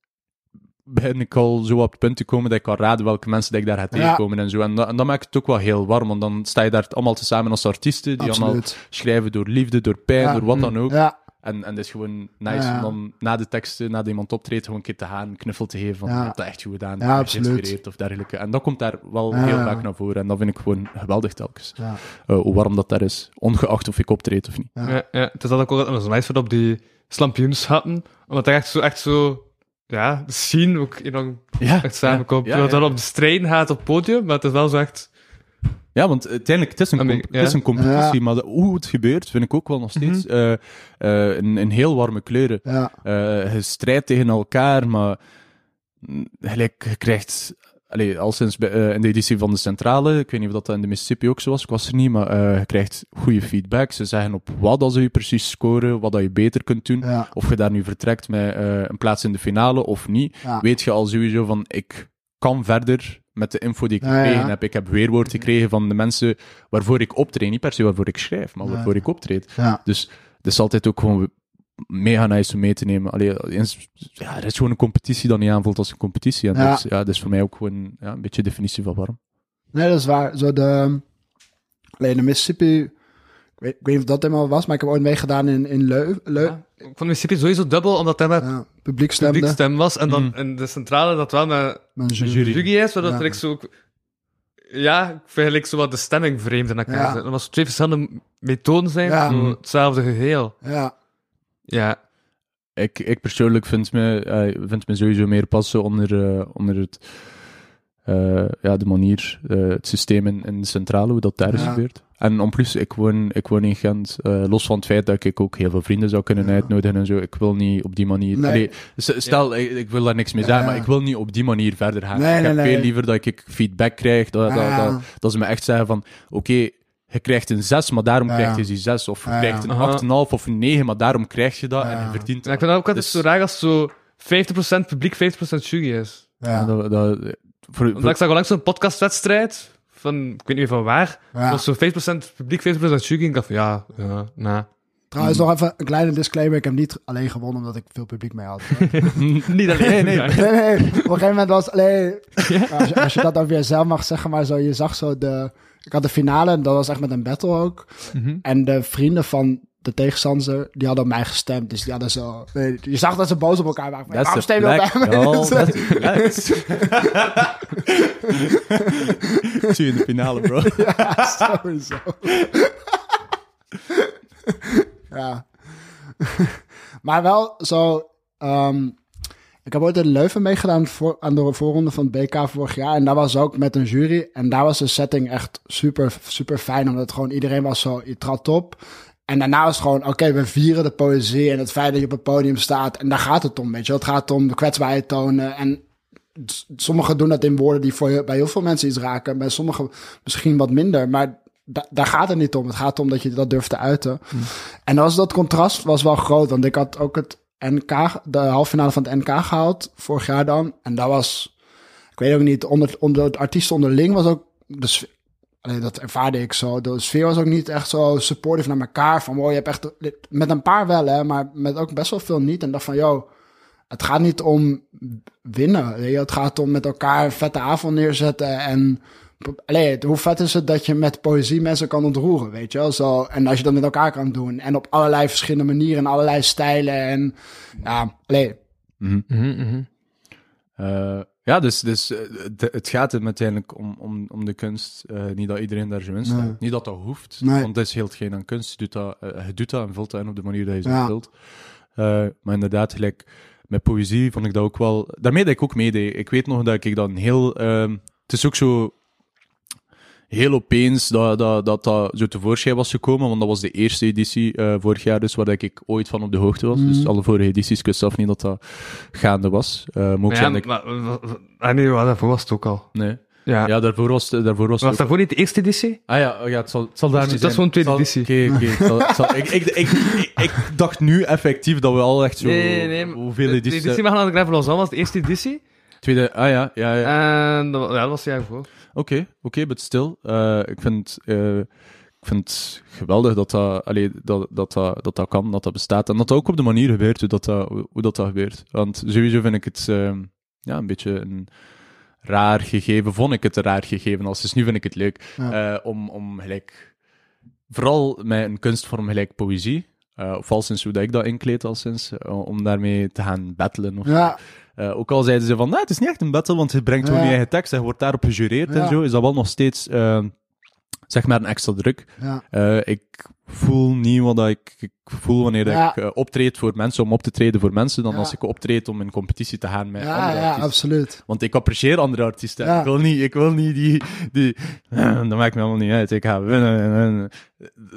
S3: begin ik al zo op het punt te komen dat ik kan raden welke mensen dat ik daar ga tegenkomen en zo. En, dat, en dat maakt het ook wel heel warm, want dan sta je daar allemaal te samen als artiesten, die allemaal schrijven door liefde, door pijn, door wat dan ook. En, en dat is gewoon nice
S4: Ja.
S3: om dan na de teksten, nadat iemand optreedt, gewoon een keer te gaan, een knuffel te geven van,
S4: Ja.
S3: je hebt dat echt goed gedaan,
S4: Ja,
S3: je hebt
S4: absoluut.
S3: geïnspireerd of dergelijke. En dat komt daar wel
S4: Ja.
S3: heel vaak naar voren en dat vind ik gewoon geweldig telkens.
S4: ja,
S3: Eh, hoe warm dat daar is, ongeacht of ik optreed of niet.
S4: ja.
S2: Ja, ja. Het is dat ook altijd zo nice vind op die slampioens hadden. Omdat er echt zo, echt zo, ja, de scene ook enorm
S3: Ja,
S2: echt samenkomt.
S3: Ja,
S2: Ja,
S3: ja,
S2: dat
S3: ja.
S2: op de strijden gaat op het podium, maar het is wel zo echt...
S3: Ja, want uiteindelijk, het is een, het is een competitie,
S4: Ja.
S3: maar de- hoe het gebeurt, vind ik ook wel nog steeds
S2: Mhm.
S3: eh, eh, een, een heel warme kleuren.
S4: Ja,
S3: Eh, je strijdt tegen elkaar, maar mm, gelijk, je krijgt... Allee, al sinds bij, eh, in de editie van de Centrale, ik weet niet of dat in de Mississippi ook zo was, ik was er niet, maar eh, je krijgt goede feedback. Ze zeggen op wat dat ze je precies scoren, wat dat je beter kunt doen.
S4: ja,
S3: Of je daar nu vertrekt met eh, een plaats in de finale of niet
S4: ja.
S3: weet je al sowieso van ik kan verder met de info die ik
S4: ja.
S3: gekregen heb. Ik heb weerwoord gekregen van de mensen waarvoor ik optreed. Niet per se waarvoor ik schrijf, maar
S4: Ja.
S3: waarvoor ik optreed. Dus het is altijd ook gewoon mega nice om mee te nemen. Allee, eens, ja, er is gewoon een competitie dat niet aanvoelt als een competitie. En
S4: Ja.
S3: dat, is, ja, dat is voor mij ook gewoon ja, een beetje de definitie van warm.
S4: Nee, dat is waar. Zo de, alleen de Mississippi, ik weet, ik weet niet of dat helemaal was, maar ik heb ooit meegedaan in, in Leu, Leu
S2: Ja. Ik vond Mississippi sowieso dubbel, omdat hij met
S4: ja, publiek stemde.
S2: publiekstem was. En dan
S3: Mhm.
S2: in de centrale dat wel met
S4: Mijn jury.
S3: jury.
S2: jury is, waardoor
S4: Ja.
S2: er ik zo... ook- Ja, ik zo wat de stemming vreemd in elkaar
S4: Ja.
S2: zitten. Dat was twee verschillende methoden zijn,
S4: Ja.
S2: voor hetzelfde geheel.
S4: Ja,
S2: Ja.
S3: Ik, ik persoonlijk vind me, vind me sowieso meer passen onder, eh, onder het, eh, ja, de manier, eh, het systeem in, in de centrale, hoe dat daar is gebeurd. En om plus, ik woon, ik woon in Gent, eh, los van het feit dat ik ook heel veel vrienden zou kunnen
S4: Ja.
S3: uitnodigen en zo. Ik wil niet op die manier...
S4: Nee.
S3: Allee, s- stel, ik, ik wil daar niks mee zeggen,
S4: Ja.
S3: maar ik wil niet op die manier verder gaan.
S4: Nee,
S3: ik
S4: nee,
S3: heb
S4: nee.
S3: veel liever dat ik feedback krijg, dat, dat,
S4: Ja.
S3: dat, dat ze me echt zeggen van, oké, je krijgt een 6, maar daarom
S4: Ja.
S3: krijg je die 6. Of je
S4: Ja.
S3: krijgt een
S2: Aha.
S3: 8,5 of een 9, maar daarom krijg je dat en je verdient
S2: Ja, ik vind dat ook altijd
S3: Dus-
S2: zo raar als zo 50% publiek, 50% jury is.
S4: ja,
S3: dat, dat, voor,
S2: Omdat
S3: voor-
S2: ik zag al langs zo'n podcastwedstrijd, van, ik weet niet meer van waar,
S4: ja.
S2: was zo 50% publiek, 50% jury, ik dacht van, ja, ja.
S4: Trouwens, nog even een kleine disclaimer. Ik heb niet alleen gewonnen omdat ik veel publiek mee had. (laughs)
S2: Niet alleen.
S3: Nee, nee.
S4: Op een gegeven moment was alleen... Als, je, als je dat over jezelf mag zeggen, maar zo, je zag zo de... Ik had de finale, en dat was echt met een battle ook.
S2: Mhm.
S4: En de vrienden van de tegenstander, die hadden op mij gestemd. Dus die hadden zo... nee, Je zag dat ze boos op elkaar waren.
S3: That's
S4: Waarom stem je op mij? (laughs)
S3: Oh. (laughs) Zie je in de finale, bro. (laughs)
S4: Ja, sowieso. ja. maar wel zo... ehm, ik heb ooit in Leuven meegedaan voor, aan de voorronde van het BK vorig jaar. En daar was ook met een jury. En daar was de setting echt super, super fijn. Omdat gewoon iedereen was zo... Je trad op. En daarna het gewoon... Oké, we vieren de poëzie en het feit dat je op het podium staat. En daar gaat het om, weet je. Het gaat om de kwetsbaarheid tonen. En sommigen doen dat in woorden die voor, bij heel veel mensen iets raken. Bij sommigen misschien wat minder. Maar da- daar gaat het niet om. Het gaat om dat je dat durft te uiten. En dat, was, dat contrast was wel groot. Want ik had ook het NK, de halve finale van het NK gehaald. Vorig jaar dan. En dat was... Ik weet ook niet. Onder, onder het artiesten onderling was ook... De sfeer- Allee, dat ervaarde ik zo. De sfeer was ook niet echt zo supportive naar elkaar. Van, wow, je hebt echt... Met een paar wel, hè. Maar met ook best wel veel niet. En dacht van, yo... Het gaat niet om winnen. weet je. Het gaat om met elkaar een vette avond neerzetten. En allee, het- hoe vet is het dat je met poëzie mensen kan ontroeren, weet je wel? Zo, en als je dat met elkaar kan doen. En op allerlei verschillende manieren, en allerlei stijlen. En ja, allee,
S3: Mhm.
S2: Mhm, mhm.
S3: Eh, ja, dus, dus eh, de- het gaat hem uiteindelijk om, om, om de kunst. Eh, niet dat iedereen daar zijn winst
S4: Nee.
S3: Niet dat dat hoeft,
S4: Nee.
S3: want dat is heel hetgeen aan kunst. Je doet dat, eh, je doet dat en vult dat in op de manier dat je zo
S4: Ja.
S3: wilt. Eh, maar inderdaad, gelijk met poëzie vond ik dat ook wel... Daarmee dat ik ook meedeed. Ik weet nog dat ik dan heel... ehm, het is ook zo heel opeens dat dat, dat dat zo tevoorschijn was gekomen, want dat was de eerste editie eh, vorig jaar, dus waar ik ooit van op de hoogte was.
S4: Mhm.
S3: Dus alle vorige edities, ik wist zelf niet dat dat gaande was. Eh maar ook
S2: ja,
S3: zijn dat ik-
S2: maar, maar- maar- ah, nee, daarvoor was het ook al.
S3: Nee.
S2: Ja.
S3: Ja, daarvoor was het, daarvoor was
S2: Was
S3: ook-
S2: daarvoor niet de eerste editie?
S3: Ah ja, ja, het zal, het zal daar
S2: Dat
S3: niet
S2: is
S3: zijn.
S2: gewoon tweede
S3: Het zal-
S2: editie.
S3: Oké, oké. ik, ik, ik, dacht nu effectief dat we al echt zo... Hoeveel
S2: De
S3: edities...
S2: editie mag naar de Gravel was de eerste editie.
S3: Tweede... Ah ja, ja, ja.
S2: En dat, ja, dat was het jaar voor.
S3: Oké, oké, but still. eh, ik vind... eh, ik vind het geweldig dat dat, allee, dat, dat, dat, dat dat kan, dat dat bestaat. En dat dat ook op de manier gebeurt hoe dat, dat, hoe dat, dat gebeurt. Want sowieso vind ik het ehm, ja, een beetje een raar gegeven. Vond ik het een raar gegeven. Als dus nu vind ik het leuk.
S4: Ja.
S3: eh, om, om gelijk... Vooral met een kunstvorm gelijk poëzie. Eh of al sinds hoe dat ik dat inkleed al sinds. eh, om daarmee te gaan battelen. Of,
S4: ja,
S3: eh, ook al zeiden ze van, nou, het is niet echt een battle, want je brengt gewoon
S4: Ja.
S3: je eigen tekst en je wordt daarop gejureerd en zo. Is dat wel nog steeds, zeg maar, een extra druk. ik voel niet wat ik, ik voel wanneer
S4: Ja.
S3: ik eh, optreed voor mensen, om op te treden voor mensen, dan
S4: Ja.
S3: als ik optreed om in competitie te gaan met
S4: ja,
S3: andere
S4: ja,
S3: artiesten.
S4: absoluut.
S3: Want ik apprecieer andere artiesten.
S4: Ja.
S3: Ik wil niet, ik wil niet die, die (clears throat) dat maakt me allemaal niet uit. Ik ga winnen. en- en-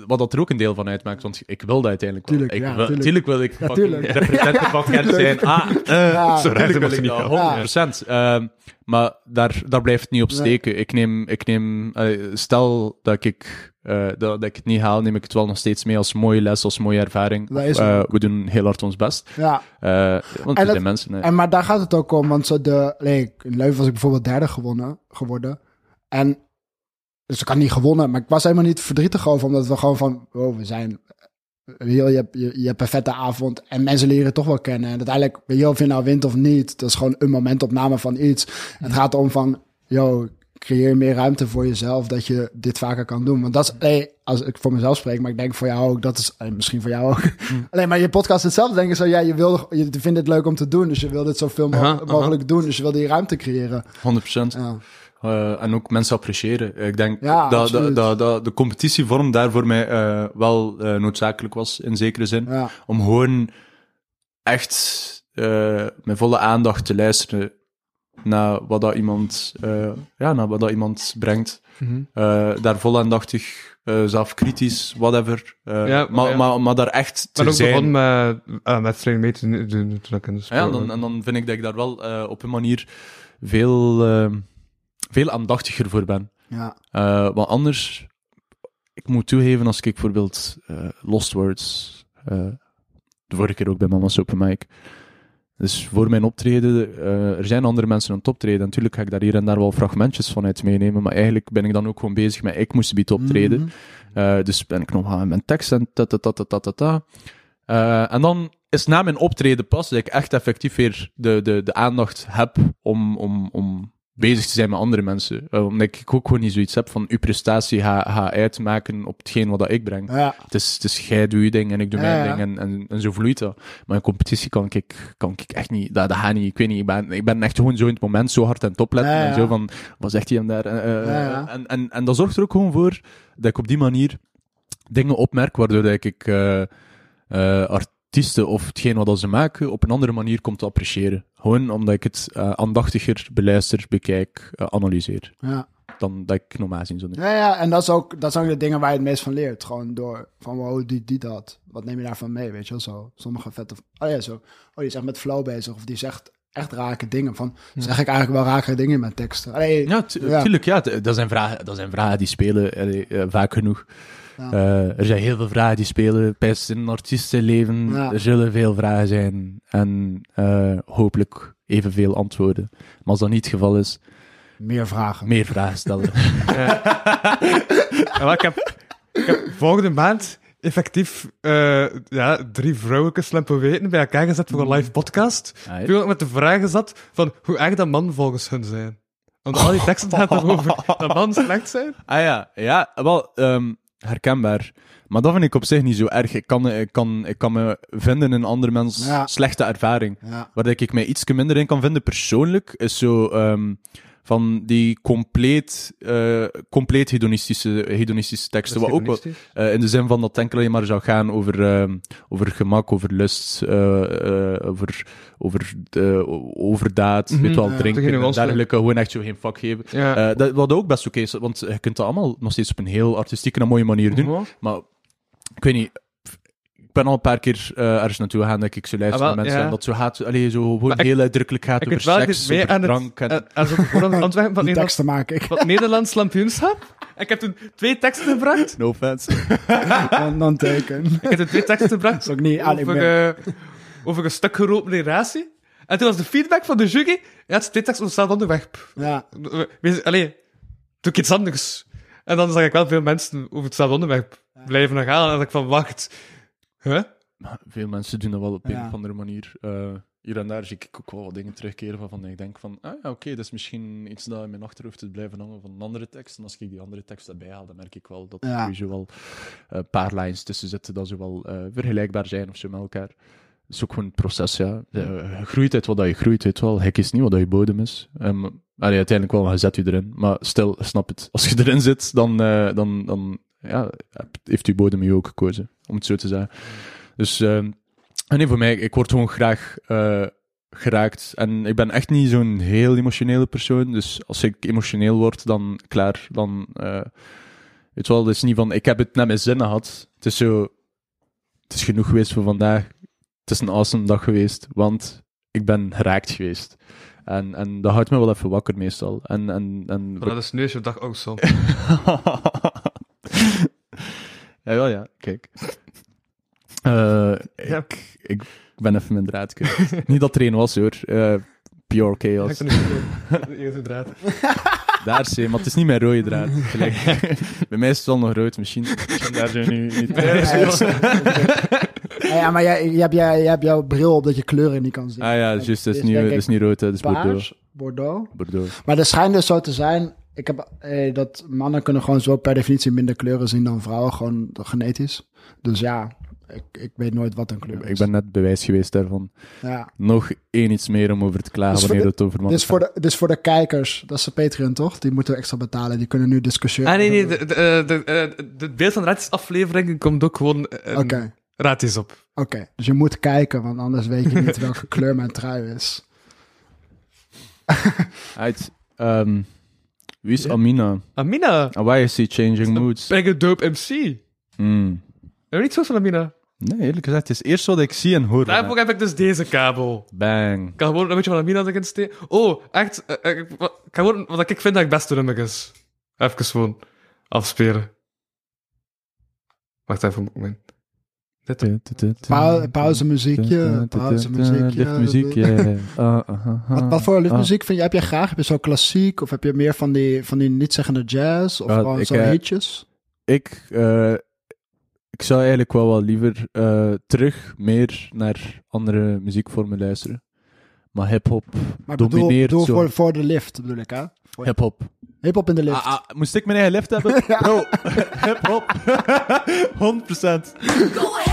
S3: Wat dat er ook een deel van uitmaakt, want ik wil dat uiteindelijk wel.
S4: Tuurlijk,
S3: ik
S4: ja,
S3: wil,
S4: tuurlijk.
S3: tuurlijk wil ik
S4: Ja,
S3: fucking (laughs) representative van Gent zijn. Ah, eh,
S4: Ja,
S3: zo
S2: tuurlijk
S3: wil ik
S2: niet
S3: dat,
S2: gaan.
S3: 100%. Ehm, maar daar, daar blijft het niet op steken. Ik neem, ik neem eh, stel dat ik, eh, dat, dat ik het niet haal, neem ik het wel nog steeds mee als mooie les, als mooie ervaring. Eh,
S4: het.
S3: we doen heel hard ons best.
S4: Ja,
S3: Eh, want
S4: En dat-
S3: mensen. hè.
S4: en maar daar gaat het ook om, want zo de, nee, in Leuven was ik bijvoorbeeld derde gewonnen, geworden. En, dus ik had niet gewonnen, maar ik was helemaal niet verdrietig over, omdat we gewoon van, wow, we zijn, je, hebt, je, je hebt een vette avond en mensen leren je toch wel kennen. En uiteindelijk, weet je, of je nou wint of niet, dat is gewoon een momentopname van iets. Het gaat om van, yo, creëer meer ruimte voor jezelf dat je dit vaker kan doen. Want dat is, als ik voor mezelf spreek, maar ik denk voor jou ook, dat is en misschien voor jou ook. (laughs) Alleen maar je podcast hetzelfde denken zo, ja, je wil, je vindt het leuk om te doen, dus je wil dit zoveel mo-
S2: Aha, aha.
S4: mogelijk doen, dus je wil die ruimte creëren.
S3: 100%.
S4: Ja.
S3: Eh, en ook mensen appreciëren. Ik denk
S4: Ja,
S3: dat, dat, dat, dat de competitievorm daar voor mij eh, wel eh, noodzakelijk was, in zekere zin.
S4: Ja,
S3: Om gewoon echt eh, met volle aandacht te luisteren naar wat dat iemand, eh, ja, naar wat dat iemand brengt.
S2: Mhm.
S3: Eh, daar vol aandachtig, eh zelfkritisch, whatever. Eh,
S2: Ja,
S3: maar,
S2: ja.
S3: Maar, maar daar echt te
S2: Maar ook
S3: zijn.
S2: begon met, uh, mee te doen toen ik in de sport
S3: Ja, en dan, en dan vind ik dat ik daar wel eh, op een manier veel, veel aandachtiger voor ben.
S4: ja,
S3: Eh, want anders, ik moet toegeven, als ik bijvoorbeeld eh, Lost Words, eh, de vorige keer ook bij Mama's Open Mic, dus voor mijn optreden, eh, er zijn andere mensen aan het optreden. Natuurlijk ga ik daar hier en daar wel fragmentjes van uit meenemen, maar eigenlijk ben ik dan ook gewoon bezig met, ik moest bieden optreden.
S4: Mhm.
S3: Eh, dus ben ik nog aan mijn tekst en ta ta ta ta ta ta ta. Eh, en dan is na mijn optreden pas dat ik echt effectief weer de, de, de aandacht heb om, om, om bezig te zijn met andere mensen. Eh, omdat ik ook gewoon niet zoiets heb van uw prestatie ga, ga uitmaken op hetgeen wat dat ik breng.
S4: ja,
S3: Het is, het is jij doet je ding en ik doe
S4: Ja,
S3: mijn
S4: ja.
S3: ding en, en, en zo vloeit dat. Maar in competitie kan ik, kan ik echt niet, dat, dat gaat niet, ik weet niet, ik ben, ik ben echt gewoon zo in het moment zo hard aan het opletten en zo van, wat zegt hij hem daar? Eh, eh. En, en, en dat zorgt er ook gewoon voor dat ik op die manier dingen opmerk, waardoor dat ik eh, artiesten of hetgeen wat ze maken op een andere manier kom te appreciëren. Gewoon omdat ik het eh, aandachtiger beluister, bekijk, eh, analyseer,
S4: ja.
S3: dan dat ik normaal gezien zou.
S4: Ja, ja, en dat, is ook, dat zijn ook de dingen waar je het meest van leert. Gewoon door, van wow, die, die dat. Wat neem je daarvan mee, weet je wel? Zo, sommige vette... Oh ja, zo. Oh, die is echt met flow bezig. Of die zegt echt rake dingen. Van, zeg ik eigenlijk wel rake dingen in mijn teksten? Allee,
S3: Ja, tu-
S4: Ja.
S3: tuurlijk, ja. Dat zijn vragen, dat zijn vragen die spelen eh, vaak genoeg.
S4: Ja.
S3: Eh, er zijn heel veel vragen die spelen. Best in een artiestenleven.
S4: Ja.
S3: Er zullen veel vragen zijn. En eh, hopelijk evenveel antwoorden. Maar als dat niet het geval is,
S4: meer vragen.
S3: meer vragen stellen.
S2: Ja, (laughs) wel, ik, heb, ik heb volgende maand effectief eh, ja, drie vrouwelijke weten bij elkaar gezet voor een live podcast.
S3: Ah,
S2: Toen ook met de vraag zat van hoe erg dat man volgens hun zijn. Want al die teksten gaan erover (laughs) dat man slecht zijn.
S3: Ah ja, ja, wel ehm, herkenbaar. Maar dat vind ik op zich niet zo erg. Ik kan, ik kan, ik kan me vinden in andere mensen
S4: Ja.
S3: slechte ervaring.
S4: Ja.
S3: Waar ik mij iets minder in kan vinden persoonlijk, is zo ehm, van die compleet, eh, compleet hedonistische, hedonistische teksten. Wat ook wel, eh, in de zin van dat het enkel alleen maar zou gaan over, ehm, over gemak, over lust, eh, over, over de, overdaad,
S2: Mhm,
S3: weet wel,
S4: ja.
S3: drinken en dergelijke. Gewoon echt zo geen vak geven.
S2: Ja.
S3: Dat, wat ook best oké is, want je kunt dat allemaal nog steeds op een heel artistieke en mooie manier doen. Maar ik weet niet. Ik ben al een paar keer eh, ergens naartoe gegaan dat ik zo luister
S2: Ah, wel,
S3: naar mensen
S2: ja.
S3: en dat zo gaat, allee, zo gewoon
S2: Maar ik-
S3: heel uitdrukkelijk gaat
S2: Ik
S3: over seks, over
S2: aan het,
S3: drank en...
S2: aan- aan zo'n voor aan het ontwerpen van
S4: Die
S2: Nederlands,
S4: teksten maak ik.
S2: van het Nederlands lampioenschap. En ik heb toen twee teksten gebracht.
S3: No offense. (laughs)
S4: Dan, dan teken.
S2: Ik heb toen twee teksten gebracht
S4: Dat is ook niet... ah,
S2: over, eh, over een stuk geropen relatie. En toen was de feedback van de jury, ja, het is twee teksten over hetzelfde onderwerp.
S4: ja,
S2: Wees- Allee, doe ik iets anders. En dan zag ik wel veel mensen over hetzelfde onderwerp blijven nog gaan. En dan dacht ik van, wacht. Huh?
S3: Maar veel mensen doen dat wel op een
S4: Ja.
S3: of andere manier. Eh, hier en daar zie ik ook wel wat dingen terugkeren waarvan ik denk van, ah ja, oké, dat is misschien iets dat in mijn achterhoofd is blijven hangen van een andere tekst. En als ik die andere tekst erbij haal, dan merk ik wel dat er
S4: Ja.
S3: sowieso wel eh, een paar lines tussen zitten dat ze wel eh, vergelijkbaar zijn of zo met elkaar. Het is ook gewoon een proces, ja. Je groeit uit wat dat je groeit, weet wel. Hek is niet wat dat je bodem is. Um, allee, uiteindelijk wel, je zet je erin. Maar stel, snap het. Als je erin zit, dan, eh, dan, dan ja, heeft je bodem je ook gekozen, om het zo te zeggen. Dus, ehm, en nee, voor mij, ik word gewoon graag eh, geraakt. En ik ben echt niet zo'n heel emotionele persoon. Dus als ik emotioneel word, dan klaar. Dan, eh, weet wel, het is niet van, ik heb het naar mijn zin gehad. Het is zo, het is genoeg geweest voor vandaag. Het is een awesome dag geweest, want ik ben geraakt geweest. En, en dat houdt me wel even wakker meestal. En, en, en
S2: Dat is nu je dag ook zo. (laughs) (laughs)
S3: ja, wel ja, kijk. Eh,
S2: Ja.
S3: ik, ik ben even mijn draad kwijt. Niet dat er een was hoor. Eh, pure chaos.
S2: Eerste draad. (laughs)
S3: Daar zie je, maar het is niet mijn rode draad. Gelijk. (laughs) Bij mij is het wel nog rood, misschien. daar zijn nu niet.
S4: Ja, ja, maar jij, jij, hebt, jij, jij hebt jouw bril op dat je kleuren niet kan zien.
S3: Ah ja, juist, dat is,
S4: Dus
S3: niet,
S4: denk
S3: dat
S4: ik
S3: is niet rood, dat is Bordeaux.
S4: Bordeaux.
S3: Bordeaux.
S4: Maar er schijnt dus zo te zijn, ik heb eh, dat mannen kunnen gewoon zo per definitie minder kleuren zien dan vrouwen, gewoon genetisch. Dus ja, ik, ik weet nooit wat een kleur is.
S3: Ik ben net bewijs geweest daarvan.
S4: Ja.
S3: Nog één iets meer om over te klagen
S4: dus
S3: wanneer
S4: de,
S3: het over mannen
S4: dus voor de, Dus voor de kijkers, dat is de Patreon toch? Die moeten we extra betalen, die kunnen nu discussiëren.
S2: Ah nee, nee, de, de, eh, de eh, beeld van de aflevering komt ook gewoon... Um. Raad op.
S4: Oké, dus je moet kijken, want anders weet je niet (laughs) welke kleur mijn trui is.
S3: Uit, ehm, wie is Amina?
S2: Amina!
S3: Ah, why is he changing moods?
S2: Hmm. Ben een dope MC?
S3: Mm.
S2: Heb je niet Amina?
S3: Nee, eerlijk gezegd, het is eerst wat ik zie en hoor.
S2: Daarvoor heb ik dus deze kabel.
S3: Bang.
S2: Ik kan gewoon een beetje van Amina erin steken. Oh, echt. Eh, eh, ik kan gewoon, wat ik vind dat het beste nummer is. Even gewoon afspelen. Wacht even een moment.
S4: Pau pauzemuziekje. Pauzemuziekje.
S3: Lichtmuziekje. (laughs) Ah, ah, ah,
S4: wat, wat, voor lichtmuziek vind je, heb je graag? Heb je zo klassiek of heb je meer van die, van die niet-zeggende jazz of gewoon zo
S3: eh,
S4: hitjes?
S3: Ik, eh, ik zou eigenlijk wel wel liever eh, terug meer naar andere muziekvormen luisteren. Maar hip-hop domineert.
S4: Bedoel, voor, voor de lift bedoel ik, hè?
S3: Hip-hop.
S4: Hip-hop in de lift.
S3: Moest ik mijn eigen lift hebben? (laughs) Bro, (laughs) hip-hop. 100%.
S5: Go ahead.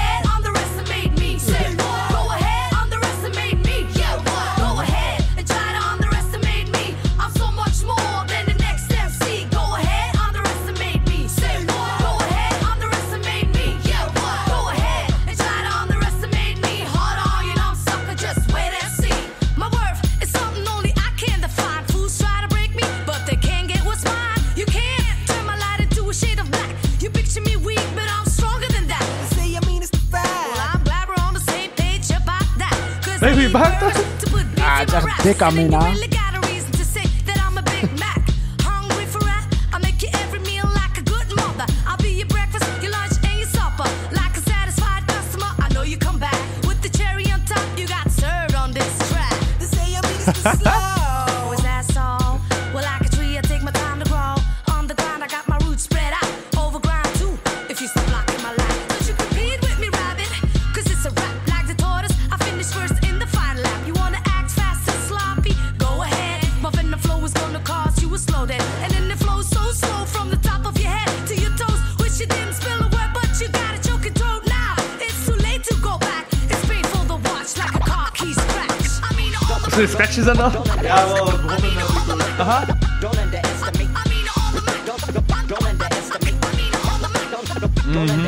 S5: Baby,
S2: maakt
S5: ah, dat?
S4: Ah, het is.
S2: scratches
S5: and all? Uh-huh. Aha. Hmm.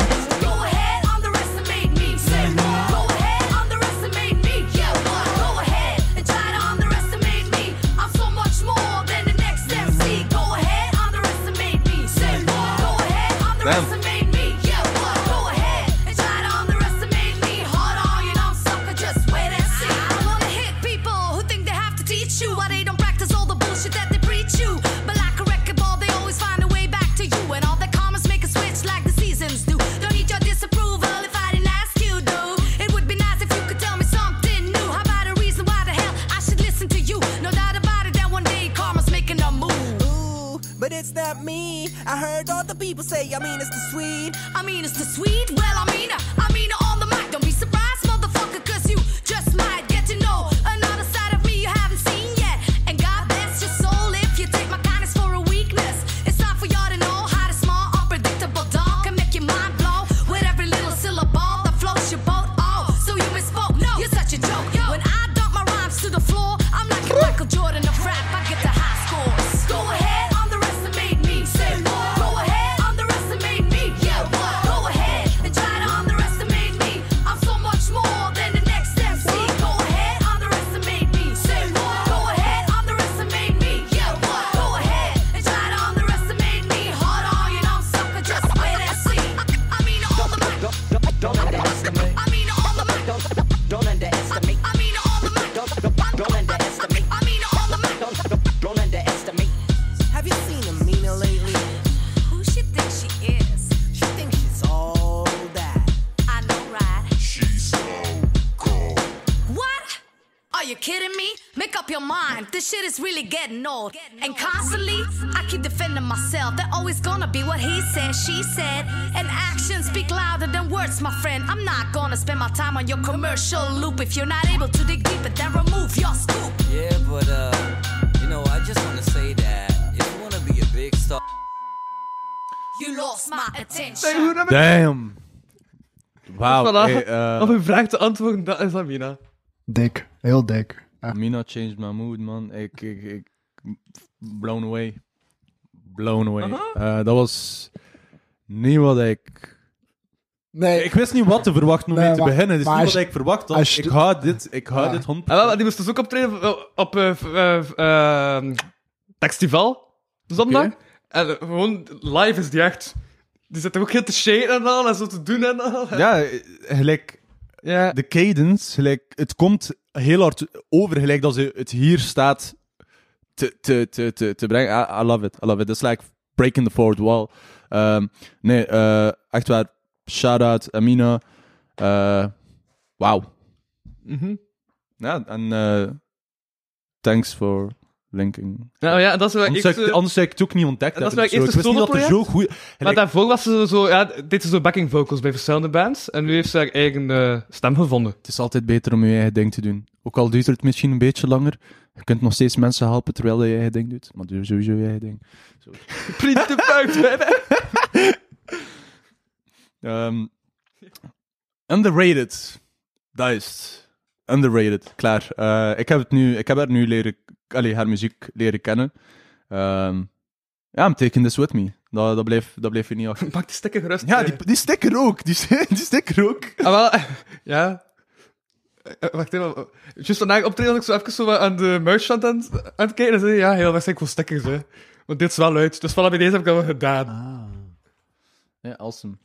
S5: getting old. And constantly, I keep defending myself. They're always gonna be what he said, she said. And actions speak louder than words, my friend. I'm not gonna spend my time on your commercial loop. If you're not able to dig deeper, then remove your scoop.
S6: Yeah, but, uh, you know, I just wanna say that if you wanna be a
S5: big star, you
S2: lost my attention.
S3: Damn. Wow.
S2: Voilà.
S3: Hey, uh... (laughs)
S2: Op eh, uw vraag te antwoorden, dat is Amina.
S4: Dik. Heel dik.
S3: Mina changed my mood, man. Ik, ik, ik, blown away. Blown away. Eh, dat was niet wat ik...
S4: Nee,
S3: Ik wist niet wat te verwachten om
S4: Nee,
S3: mee te
S4: maar-
S3: beginnen. Het is niet wat
S4: je-
S3: ik verwacht had. Ik hou dit, ik hou
S4: Ja.
S3: dit 100%.
S2: En wel, die moest dus ook optreden op, op eh, f- eh, eh, Textival, zondag. En gewoon live is die echt... Die zit er ook heel te shaken en al, en zo te doen en al.
S3: Ja, gelijk
S2: Ja.
S3: de cadence, gelijk, het komt heel hard over, gelijk dat ze het hier staat te, te, te, te, te brengen. I, I love it, I love it. It's like breaking the fourth wall. Ehm, nee, eh, echt waar, shout-out Amina. Eh Wauw. Ja, en eh, thanks for linking.
S2: Nou ja, dat is wel
S3: Anders, ik,
S2: eh,
S3: anders zou ik het ook niet ontdekt
S2: dat is
S3: hebben.
S2: mijn
S3: of zo.
S2: eerste
S3: ik wist niet dat er zo goed...
S2: Maar daarvoor was ze zo... Ja, dit is zo backing vocals bij verschillende bands. En nu heeft ze haar eigen eh, stem gevonden.
S3: Het is altijd beter om je eigen ding te doen. Ook al duurt het misschien een beetje langer. Je kunt nog steeds mensen helpen terwijl je je eigen ding doet. Maar doe sowieso je eigen ding.
S2: Print (laughs) de buik. (laughs)
S3: Ehm, underrated. Dat is. Underrated. Klaar. Eh, ik, heb het nu, ik heb haar nu leren... Allee, haar muziek leren kennen. Ehm, ja, I'm taking this with me. Dat, dat, bleef, dat bleef je niet achter. (laughs)
S2: Pak die sticker gerust.
S3: Ja, die, die sticker ook. Die, (laughs) die sticker ook.
S2: Ah, wel, (laughs) ja. Eh, Wacht even. Juist vandaag optreden was ik zo even zo aan de merchant aan, het- aan het kijken. En zei ja, heel waarschijnlijk wel stickers, hè. Want dit is wel uit. Dus bij deze heb ik dat wel gedaan.
S3: Ja, awesome.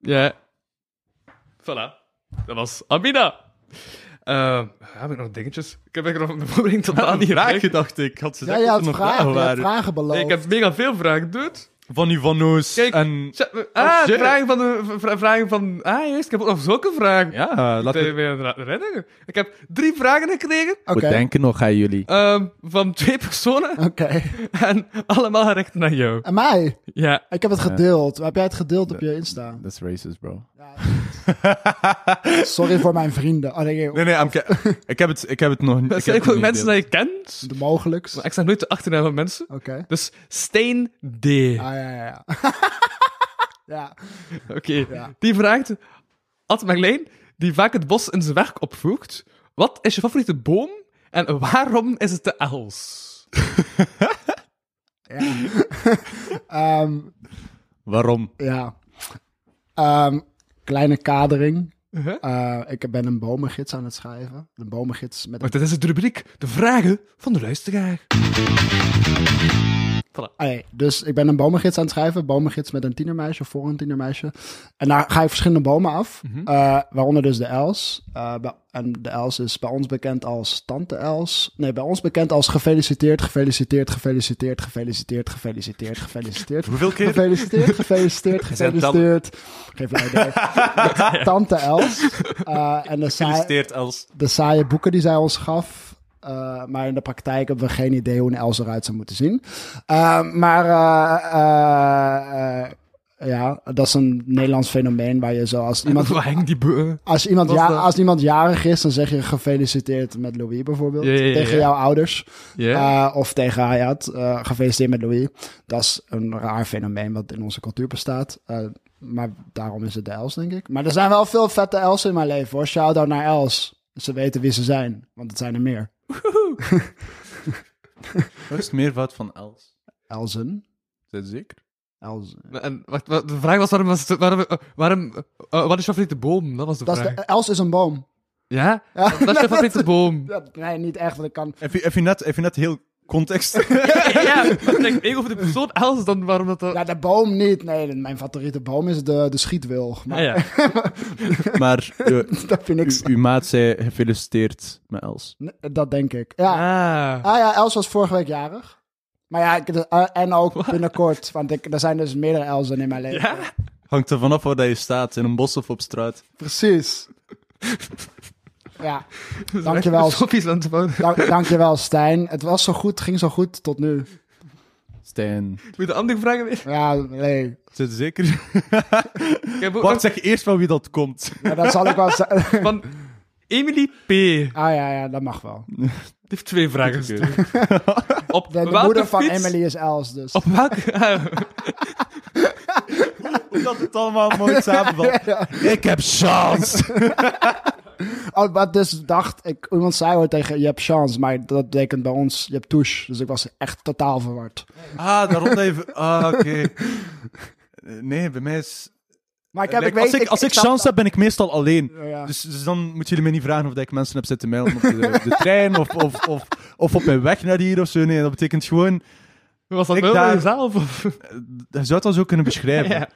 S2: Ja. Voilà. Dat was Amina. Eh, heb ik nog dingetjes? Ik heb eigenlijk nog mijn voorbereiding totaal niet
S3: vraag
S2: geraakt.
S3: gedacht ik. Had ze
S4: ja, je had
S3: er nog
S4: vragen,
S3: vragen waren.
S4: vragen beloofd.
S2: Nee, ik heb mega veel vragen, dude.
S3: Van Ivano's
S2: Kijk,
S3: en...
S2: Tja, Ah, vragen van de... vra- Vragen van... Ah, juist. Ik heb ook nog zulke vragen.
S3: Ja,
S2: Ik
S3: laten
S2: ben
S3: we...
S2: herinneren. Ik heb drie vragen gekregen.
S4: Oké,
S3: We denken nog aan jullie.
S2: ehm, van twee personen.
S4: oké. (laughs)
S2: En allemaal gericht naar jou.
S4: En mij?
S2: Ja.
S4: Ik heb het gedeeld. Heb jij het gedeeld op je Insta?
S3: That's racist, bro. (laughs)
S4: Sorry voor mijn vrienden. Oh, nee,
S3: Nee, (laughs) ik, heb het, ik heb het nog niet.
S2: Dat
S3: ik
S2: ook mensen dat je kent.
S4: de mogelijks.
S2: Maar ik zeg nooit de achternaam van mensen.
S4: Oké.
S2: Dus Steen D.
S4: Ah, ja, ja, ja. (laughs) ja.
S2: Oké.
S4: Ja.
S2: Die vraagt... Ad Marleen, die vaak het bos in zijn werk opvoegt. Wat is je favoriete boom? En waarom is het de els? (laughs)
S4: ja. (laughs) Ehm,
S3: Waarom?
S4: ja. Ehm, kleine kadering.
S2: Uh-huh.
S4: Eh, ik ben een bomengids aan het schrijven. Een bomengids met een
S2: Wacht, dit is de rubriek. De vragen van de luisteraar. Voilà.
S4: Dus ik ben een bomengids aan het schrijven. Bomengids met een tienermeisje, voor een tienermeisje. En daar ga ik verschillende bomen af. eh, waaronder dus de els. Eh, en de els is bij ons bekend als tante els. Nee, bij ons bekend als gefeliciteerd, gefeliciteerd, gefeliciteerd, gefeliciteerd, gefeliciteerd, gefeliciteerd.
S3: Hoeveel keer?
S4: Gefeliciteerd, gefeliciteerd, (laughs) gefeliciteerd. Geef mij idee. (laughs) Tante Els. Eh, en de
S3: Gefeliciteerd, Els.
S4: de saaie boeken die zij ons gaf. Eh, maar in de praktijk hebben we geen idee hoe een Els eruit zou moeten zien. Eh, maar eh, ja, dat is een Nederlands fenomeen waar je zo als iemand,
S2: die
S4: als iemand, ja, als iemand jarig is, dan zeg je gefeliciteerd met Louis bijvoorbeeld. Tegen jouw ouders. Of tegen Hayat. gefeliciteerd met Louis. Dat is een raar fenomeen wat in onze cultuur bestaat. Maar daarom is het de Els, denk ik. Maar er zijn wel veel vette Els in mijn leven, hoor. Shout-out naar Els. Ze weten wie ze zijn, want het zijn er meer. (laughs)
S3: Wat is het meervoud van Els?
S4: Elzen.
S3: Dat zeker?
S4: Elzen.
S2: En wacht, wat, de vraag was waarom, was het, waarom, eh, waarom eh, eh, wat is je favoriete boom? Dat was de
S4: Dat is
S2: vraag.
S4: de, Els is een boom.
S2: Ja?
S4: Ja,
S2: Dat is je favoriete (laughs) boom.
S4: Ja, nee, niet echt, want ik kan...
S3: Heb je, heb je, net, heb je net heel context... (laughs)
S2: ja, ik denk meer over de persoon Els dan waarom dat... dat...
S4: Ja, de boom niet. Nee, mijn favoriete boom is de, de schietwilg. Maar
S2: Ah, ja. (laughs)
S3: maar uh,
S4: dat vind ik...
S3: uw maat zei gefeliciteerd met Els.
S4: Nee, Dat denk ik. Ja.
S2: Ah.
S4: Ah ja, Els was vorige week jarig. Maar ja, ik, eh, en ook (laughs) binnenkort. Want ik, er zijn dus meerdere Elsen in mijn leven.
S2: Ja?
S3: Hangt er vanaf waar dat je staat, in een bos of op straat.
S4: Precies. Ja, (laughs) dankjewel.
S2: Sofies aan het bouwen.
S4: Dank, dankjewel Stijn. Het was zo goed, ging zo goed tot nu.
S3: Stijn.
S2: Moet je de andere vragen weer?
S4: Ja, nee.
S3: Zit je zeker? (laughs)
S2: Nog
S3: zeg eerst van wie dat komt.
S4: Ja, dat zal ik wel zeggen. (laughs)
S2: van Emily P. Die
S4: Ah ja, ja, dat mag wel.
S2: heeft twee vragen gestuurd. Op
S4: De, de moeder van. Emily is Els, dus.
S2: Op welke...
S3: Dat het allemaal mooi (laughs) samenvalt. Ik heb chance. (laughs)
S4: Oh, maar dus dacht ik, iemand zei ooit tegen je hebt chance, maar dat betekent bij ons je hebt touche. Dus ik was echt totaal verward.
S3: Ah, daarom even... Ah, oké. Nee, bij mij is...
S4: Maar ik heb,
S3: Like,
S4: ik weet,
S3: als ik, als ik
S4: snap
S3: chance heb, ben ik meestal alleen.
S4: Ja.
S3: Dus, dus dan moeten jullie me niet vragen of dat ik mensen heb zitten mailen op de, de trein of, of, of, of op mijn weg naar hier of zo. Nee, dat betekent gewoon...
S2: Was dat
S3: Ik daar-
S2: jezelf? Of?
S3: Je zou het al zo kunnen beschrijven.
S2: Ja.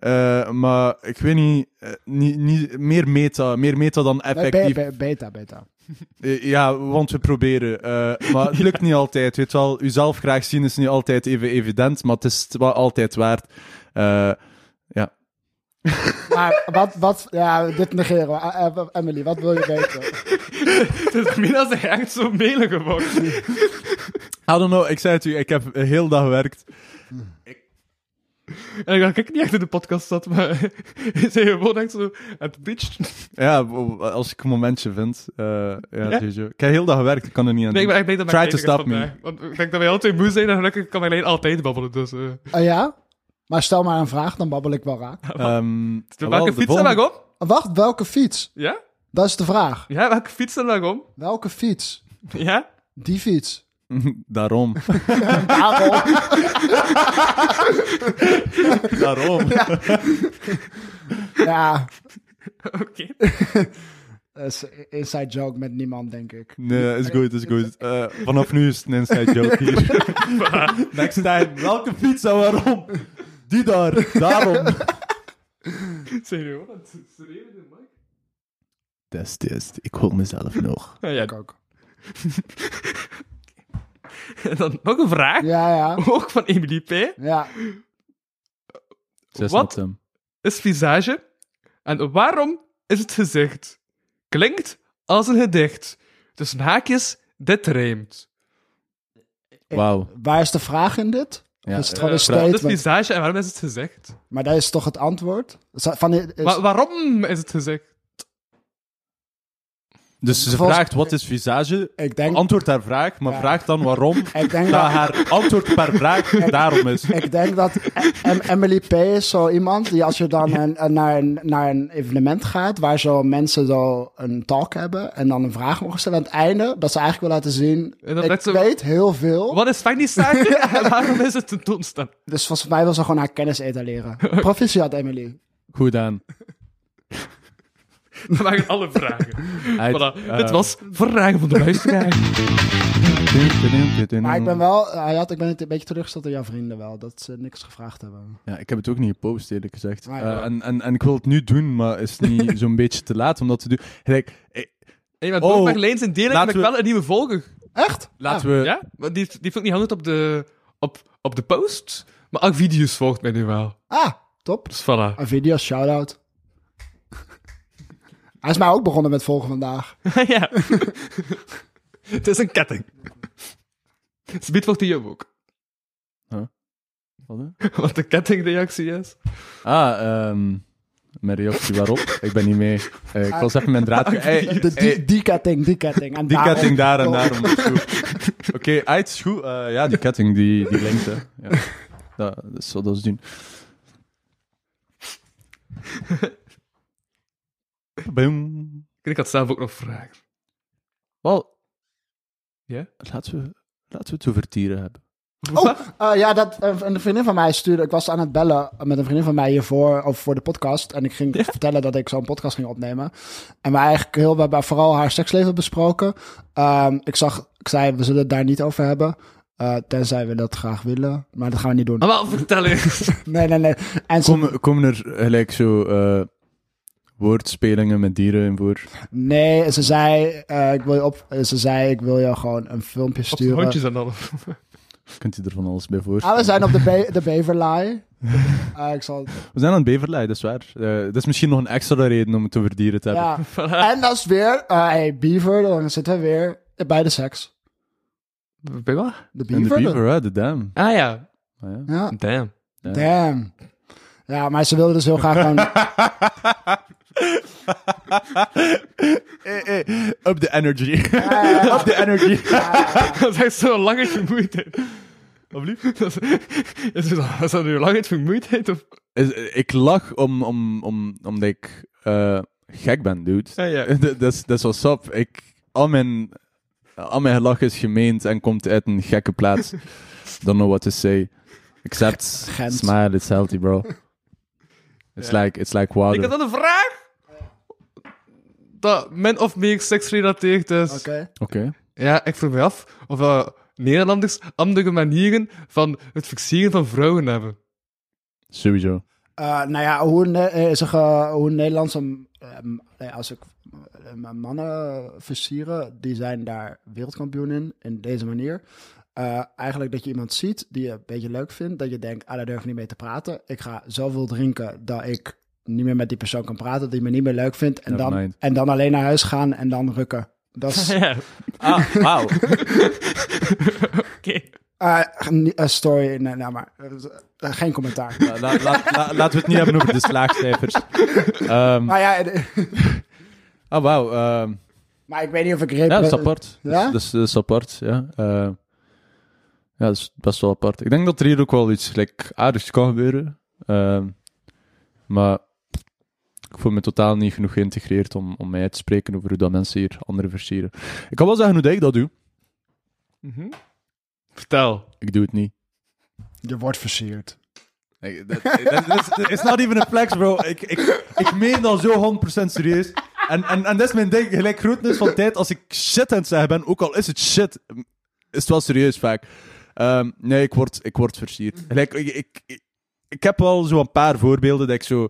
S3: Eh, maar ik weet niet, eh, niet, niet... Meer meta. Meer meta dan effectief.
S4: be- beta, beta. (laughs)
S3: Eh, ja, want we proberen. Eh, maar het lukt niet altijd. Weet wel, uzelf graag zien is niet altijd even evident, maar het is het wel altijd waard. Eh, ja. (laughs)
S4: Maar wat, wat, ja, dit negeren we. Emily, wat wil je weten? (laughs)
S2: Het is Mina zich echt zo mailen geworden.
S3: I don't know, ik zei het u, ik heb heel dag gewerkt.
S2: En ik dacht, ik niet echt in de podcast zat, maar (laughs) je zei gewoon echt zo, het bitch.
S3: Ja, als ik een momentje vind. eh, ja,
S2: Ja?
S3: sowieso. Ik heb heel dag gewerkt, ik kan er niet aan
S2: Nee, ik
S3: doen.
S2: ben echt blij dat
S3: Try to stop me.
S2: Want ik denk dat wij altijd moe zijn en gelukkig kan Marleen altijd babbelen. Dus, eh
S4: Oh ja? Maar stel maar een vraag, dan babbel ik wel raak.
S3: Ehm,
S2: de
S3: wel,
S2: welke fiets
S3: volgende-
S2: er nog om?
S4: Wacht, welke fiets?
S2: Ja?
S4: Dat is de vraag.
S2: Ja, welke fiets er nog om?
S4: Welke fiets?
S2: Ja?
S4: Die fiets. (laughs)
S3: Daarom.
S4: Daarom.
S3: Daarom.
S4: ja,
S2: Oké.
S4: dat (laughs) is een inside joke met niemand, denk ik.
S3: Nee, is goed, is goed. Eh, vanaf nu is het een inside joke (laughs) hier. Next time. Welke fiets en waarom? Die daar. Daarom.
S2: Serieus? De mic?
S3: Test, test. Ik hoor mezelf nog.
S2: Ja, ja.
S4: Ik ook.
S2: En (laughs) dan nog een vraag.
S4: Ja, ja.
S2: Ook van Emily P.
S4: Ja.
S2: Wat? Is visage? En waarom is het gezicht? Klinkt als een gedicht. Tussen haakjes, dit rijmt.
S3: Wauw.
S4: Waar is de vraag in dit?
S3: Ja,
S4: is het
S3: eh,
S4: gewoon een
S2: Wat is
S4: statement?
S2: visage en waarom is het gezegd?
S4: Maar dat is toch het antwoord? Van, is,
S2: Wa- waarom is het gezegd?
S3: Dus ze
S4: Volgens-
S3: vraagt wat is visage,
S4: ik denk,
S3: antwoord haar vraag, maar
S4: Ja.
S3: vraagt dan waarom (laughs)
S4: ik denk
S3: dat
S4: dat...
S3: haar antwoord per vraag (laughs) daarom is.
S4: Ik denk dat Em- Emily P. is zo iemand die als je dan een, een- naar, een, naar een evenement gaat waar zo mensen zo een talk hebben en dan een vraag mogen stellen aan het einde, dat ze eigenlijk wil laten zien, ik
S2: zo-
S4: weet heel veel,
S2: Wat is vernissage (laughs) en waarom is het tentoonstelling?
S4: dus volgens mij wil ze gewoon haar kennis etaleren. Proficiat, Emily.
S3: Goed aan. (laughs)
S2: Dat waren alle vragen.
S3: Uit-
S2: Voilà.
S3: eh,
S2: Dit was Vragen van de Luisteraar.
S4: Maar ik ben wel, hij had, ik ben een beetje teleurgesteld door jouw vrienden wel, dat ze niks gevraagd hebben.
S3: Ja, ik heb het ook niet gepost, eerlijk gezegd.
S4: Ah, ja.
S3: Eh, en, en, en ik wil het nu doen, maar is het niet (laughs) zo'n beetje te laat om dat te doen? Gelijk, eh, Oh,
S2: oh, Marleen zijn delen heb
S3: laten
S2: ik
S3: we-
S2: wel een nieuwe volger.
S4: Echt?
S3: laten we...
S2: Ja? Die, die heeft ook niet hangen op de, op, op de post. Maar ook video's volgt mij nu wel.
S4: Ah, top.
S2: Dus voilà.
S4: Een video, shout-out. Hij is mij ook begonnen met volgen vandaag. (laughs) (laughs)
S2: ja. het is een ketting. Speed volgt die jou ook.
S3: Wat, hè? (laughs)
S2: Wat de kettingreactie is.
S3: Ah, ehm mijn reactie waarop? ik ben niet mee. Eh, ik was even mijn draad... Hey,
S4: De, die, die ketting, die ketting. En
S3: die
S4: daarom-
S3: ketting daar en daarom. is. Oké, uit is goed. Eh, ja, die ketting, die, die hè. Ja. Dat, dat is wat dat doen. Boom.
S2: Ik had zelf ook nog vragen.
S3: Wel,
S2: Ja?
S3: laten we, laten we het over dieren hebben.
S4: Oh, eh, ja, dat, een vriendin van mij stuurde... Ik was aan het bellen met een vriendin van mij hiervoor, of voor de podcast. En ik ging vertellen dat ik zo'n podcast ging opnemen. En we eigenlijk heel, we hebben vooral haar seksleven besproken. Ehm, ik zag, ik zei, we zullen het daar niet over hebben. eh, tenzij we dat graag willen. Maar dat gaan we niet doen.
S2: Maar wel, vertel eens. (laughs)
S4: Nee, nee, nee. En ze,
S3: Komen, komen er gelijk zo eh, woordspelingen met dieren in voor?
S4: nee, ze zei, eh, ik wil je op, ze zei, ik wil je gewoon een filmpje
S2: Op
S4: sturen.
S2: hondjes en dan. (laughs)
S3: Kunt u er van alles bij
S4: Ah,
S3: voorstellen?
S4: we zijn op de, Be de Beverlaai. Eh, (laughs) ik zal,
S3: We zijn aan het Beverlei, dat is waar. Eh, dat is misschien nog een extra reden om het over dieren te hebben. (laughs)
S4: ja. En dat is weer, eh hey, Beaver, dan zitten we weer bij de seks.
S2: Bij wat?
S4: De
S3: En de
S4: Beaver?
S3: beaver, hè, de dam.
S2: Ah ja.
S3: Ah, ja.
S4: Ja,
S2: Damn.
S3: Ja.
S4: damn. Ja, maar ze wilden dus heel graag gewoon...
S3: Hey, (laughs) hey, up the energy. (laughs) up the energy. (laughs)
S2: dat is echt zo'n langetje moeite.
S3: Alsjeblieft.
S2: Dat is, is, dat, is dat nu lang uit vermoeidheid? Of?
S3: Is- Ik lach om, om, om, omdat ik eh, gek ben, dude.
S2: Ja, ja.
S3: Dat is- dat is what's up. Ik, al, mijn, al mijn gelach is gemeend en komt uit een gekke plaats. Don't know what to say. Except
S4: Gent.
S3: smile, it's healthy, bro. It's,
S2: Ja.
S3: like, it's like
S2: Ik
S3: water.
S2: had dan een vraag dat min of meer seksgerelateerd is.
S4: Oké.
S3: Oké.
S2: Ja, ik vroeg me af of uh, Nederlanders andere manieren van het versieren van vrouwen hebben.
S3: Sowieso.
S4: Eh, nou ja, hoe, ne eh, zeg, eh, hoe Nederlandse eh, m- nee, als ik mannen versieren, die zijn daar wereldkampioen in, in deze manier. Eh, eigenlijk dat je iemand ziet die je een beetje leuk vindt, dat je denkt, ah, daar durf ik niet mee te praten. Ik ga zoveel drinken dat ik niet meer met die persoon kan praten, die me niet meer leuk vindt. En,
S3: Never
S4: dan,
S3: mind.
S4: en dan alleen naar huis gaan en dan rukken. Dat is (laughs)
S3: Ah, wauw. (laughs)
S2: oké.
S4: eh, een story, nee, nou maar, eh, geen commentaar.
S3: La- la- la- la- laten we het niet hebben over de slaagcijfers. (laughs) Ehm,
S4: Maar ja, eh,
S3: ah, wauw. ehm,
S4: maar ik weet niet of ik
S3: ja, dat is
S4: repre-
S3: apart.
S4: Ja?
S3: Is apart, ja. Ja, dat is best wel apart. Ik denk dat er hier ook wel iets like, aardigs kan gebeuren. Ehm, maar ik voel me totaal niet genoeg geïntegreerd om, om mij uit te spreken over hoe dat mensen hier anderen versieren. Ik kan wel zeggen hoe dat ik dat doe.
S2: Mhm. Vertel.
S3: Ik doe het niet.
S4: Je wordt versierd.
S3: Nee, dat, dat, dat is it's not even a flex, bro. Ik, ik, ik meen dat zo 100% serieus. En, en, en dat is mijn ding. Gelijk grootnis van tijd, als ik shit aan het zeggen ben, ook al is het shit, is het wel serieus vaak. Ehm, nee, ik word, ik word versierd. Gelijk, ik, ik, ik, ik heb wel zo een paar voorbeelden dat ik zo...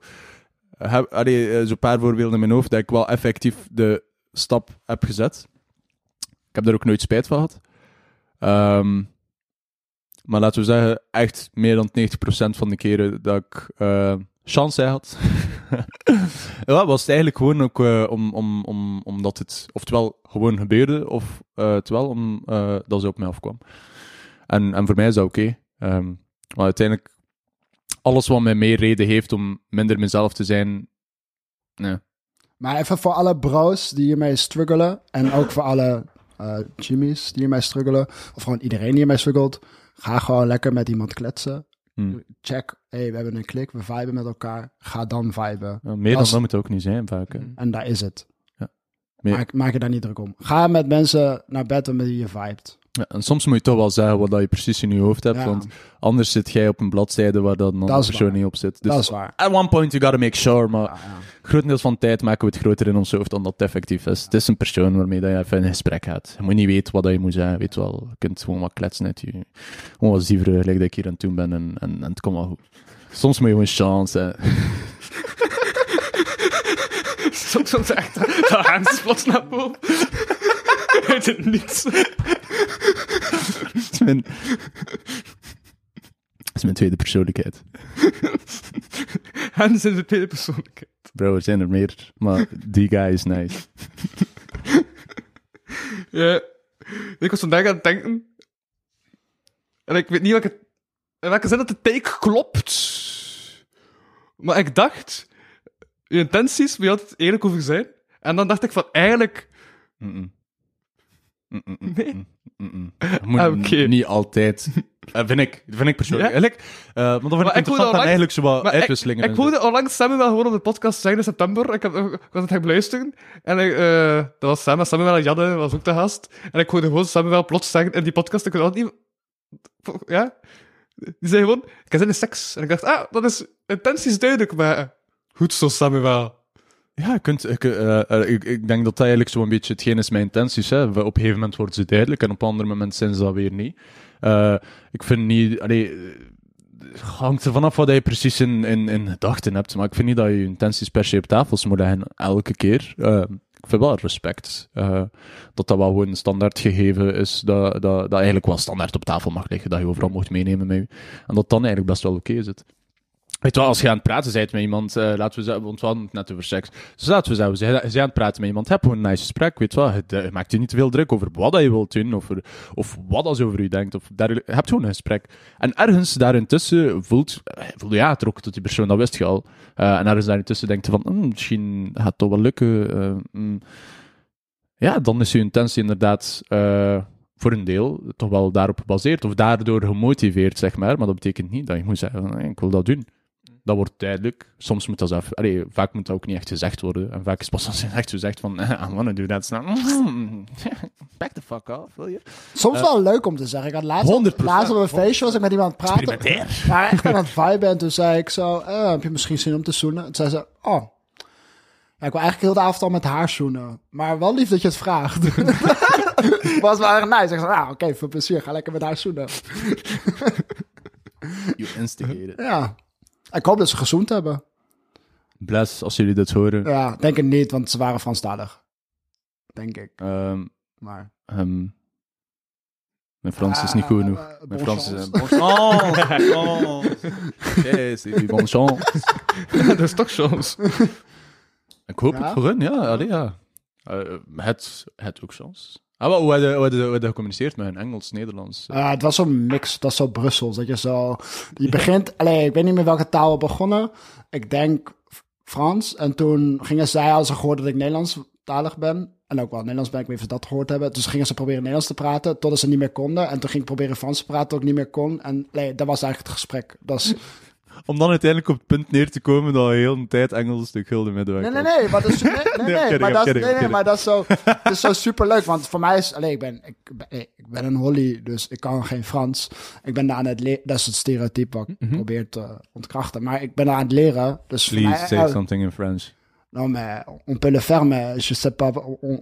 S3: Heb, allee, eh, zo'n paar voorbeelden in mijn hoofd dat ik wel effectief de stap heb gezet. Ik heb daar ook nooit spijt van gehad. Ehm, maar laten we zeggen, echt meer dan 90% van de keren dat ik eh chance had. (laughs) ja, was het eigenlijk gewoon ook eh, om, om, om, omdat het oftewel gewoon gebeurde, of eh terwijl om, dat ze op mij afkwam. En, en voor mij is dat oké. Ehm, maar uiteindelijk, alles wat mij meer reden heeft om minder mezelf te zijn, nee.
S4: Maar even voor alle bros die hiermee struggelen. En ook voor alle eh Jimmy's die hiermee struggelen. Of gewoon iedereen die hiermee struggelt. Ga gewoon lekker met iemand kletsen.
S3: Hm.
S4: Check, hey, we hebben een klik, we viben met elkaar. Ga dan viben.
S3: Ja, meer dan
S4: Als-
S3: dat moet het ook niet zijn, vaak. hè.
S4: En daar is het.
S3: Ja.
S4: Maak, maak je daar niet druk om. Ga met mensen naar bed met wie je vibet.
S3: Ja, en soms moet je toch wel zeggen wat dat je precies in je hoofd hebt,
S4: Ja,
S3: want anders zit jij op een bladzijde waar dat een andere persoon
S4: waar.
S3: niet op zit. Dus
S4: dat is waar.
S3: at one point you gotta make sure, maar
S4: Ja,
S3: grotendeels van de tijd maken we het groter in ons hoofd dan dat het effectief is. Het is een persoon waarmee dat je even in gesprek gaat. Je moet niet weten wat dat je moet zeggen, weet wel. Je kunt gewoon wat kletsen uit je. Gewoon wat zieveren, gelijk dat ik hier aan het doen ben en, en, en het komt wel goed. Soms moet je gewoon chance hè. (laughs)
S2: Soms soms echt (laughs) angst plots naar boven. (laughs) Uit het niets.
S3: Dat is mijn... Dat is mijn tweede persoonlijkheid.
S2: En zijn de tweede persoonlijkheid.
S3: Bro, er zijn er meer, maar die guy is nice.
S2: Ja. Ik was vandaag aan het denken. En ik weet niet welke, in welke zin dat de take klopt. Maar ik dacht, je intenties moet je altijd eerlijk over zijn. En dan dacht ik van, eigenlijk...
S3: Mm-mm.
S2: Nee.
S3: Dat Moet
S2: Ah,
S3: niet altijd. (laughs) Eh, vind ik. Vind ik persoonlijk.
S2: Ja?
S3: Maar dan vind
S2: Maar
S3: ik
S2: ik
S3: interessant
S2: lang-
S3: eigenlijk zo wat
S2: ik,
S3: uitwisselingen.
S2: ik
S3: zo.
S2: hoorde onlangs Samuel gewoon op de podcast zeggen in september. Ik, heb, ik was het gaan beluisteren. En ik, eh, dat was Sam, en Samuel en Janne was ook de gast. En ik hoorde gewoon Samuel plots zeggen in die podcast, ik niet... Ja? Die zei gewoon, ik heb zin in seks. En ik dacht, ah, dat is intenties duidelijk, maar... Goed zo, Samuel.
S3: Ja, kunt, ik, eh, eh, ik, ik denk dat dat eigenlijk zo'n beetje hetgeen is mijn intenties. Hè. Op een gegeven moment worden ze duidelijk en op andere momenten zijn ze dat weer niet. Eh, ik vind niet... Allee, hangt er vanaf wat je precies in, in, in gedachten hebt. Maar ik vind niet dat je intenties per se op tafel moet leggen elke keer. Ik vind wel respect. dat dat wel gewoon een standaard gegeven is. Dat, dat, dat eigenlijk wel standaard op tafel mag liggen. Dat je overal mocht meenemen met je. En dat dan eigenlijk best wel oké zit. Weet je als je aan het praten bent met iemand, eh, laten we want we hadden het net over seks. Dus laten we zeggen, je aan het praten met iemand, heb gewoon een nice gesprek, weet je wel. Je maakt je niet te veel druk over wat dat je wilt doen, of, of wat als over je denkt, of dergelijke. je hebt gewoon een gesprek. En ergens daarintussen voelt, eh, voel je aangetrokken tot die persoon, dat wist je al. Eh, en ergens daarintussen denkt je van, "Hmm, misschien gaat het toch wel lukken. hmm." Ja, dan is je intentie inderdaad voor een deel toch wel daarop gebaseerd, of daardoor gemotiveerd, zeg maar. Maar dat betekent niet dat je moet zeggen, van, "Nee, ik wil dat doen. Dat wordt duidelijk. Soms moet dat zelf... Allee, vaak moet dat ook niet echt gezegd worden. En vaak is pas als je echt gezegd van, "Eh, I wanna do that. Snap. Back the fuck off, wil je?
S4: Soms wel leuk om te zeggen. Ik had laatst,
S3: 100%.
S4: laatst op een feestje was ik met iemand praten. Maar echt aan het viben. En toen zei ik zo, eh, heb je misschien zin om te zoenen? En toen zei ze, oh. Ja, ik wil eigenlijk heel de avond al met haar zoenen. Maar wel lief dat je het vraagt. (laughs) was wel erg nice. Ik zei, nou oké, veel plezier. Ga lekker met haar zoenen.
S3: You instigated.
S4: Ja. Ik hoop dat ze gezoend hebben.
S3: Bless, als jullie dit horen.
S4: Ja, denk het niet, want ze waren Franstalig. Denk ik.
S3: Ehm,
S4: Maar...
S3: ehm, mijn Frans is niet goed genoeg.
S4: Eh, eh,
S3: Mijn Frans is...
S4: chance.
S3: Bon chance! (laughs) (laughs) Bon chance! Yes, die bon chance.
S2: dat is toch chance.
S3: Ik hoop
S4: Ja?
S3: het voor hun, ja. Allee, ja. Eh, het, het ook chance. Ah, hoe hoe hadden gecommuniceerd met hun Engels, Nederlands?
S4: Eh, het was zo'n mix, dat is zo Brussels. Dat je zo. Je begint. Allee, ik weet niet meer welke taal we begonnen. Ik denk Frans. En toen gingen zij, als ze gehoord dat ik Nederlandstalig ben. En ook wel Nederlands ben, ik weet niet of ze dat gehoord hebben. Dus gingen ze proberen Nederlands te praten. Totdat ze niet meer konden. En toen ging ik proberen Frans te praten, ik niet meer kon. En nee, dat was eigenlijk het gesprek. Dat is,
S3: Om dan uiteindelijk op het punt neer te komen dat heel de tijd Engels stuk gulden middenweg
S4: Nee, nee, nee, maar dat is, nee, nee, (laughs) nee,
S3: kidding,
S4: maar dat, is- nee, nee, maar dat is zo, (laughs) het is zo super leuk, want voor mij is, alleen ik ben, ik, ik ben een holly, dus ik kan geen Frans. Ik ben daar aan het leren, dat is het stereotype wat ik probeer te ontkrachten, maar ik ben daar aan het leren, dus
S3: Please
S4: mij,
S3: say
S4: eh,
S3: something in French.
S4: non mais on peut le faire, mais je sais pas, on,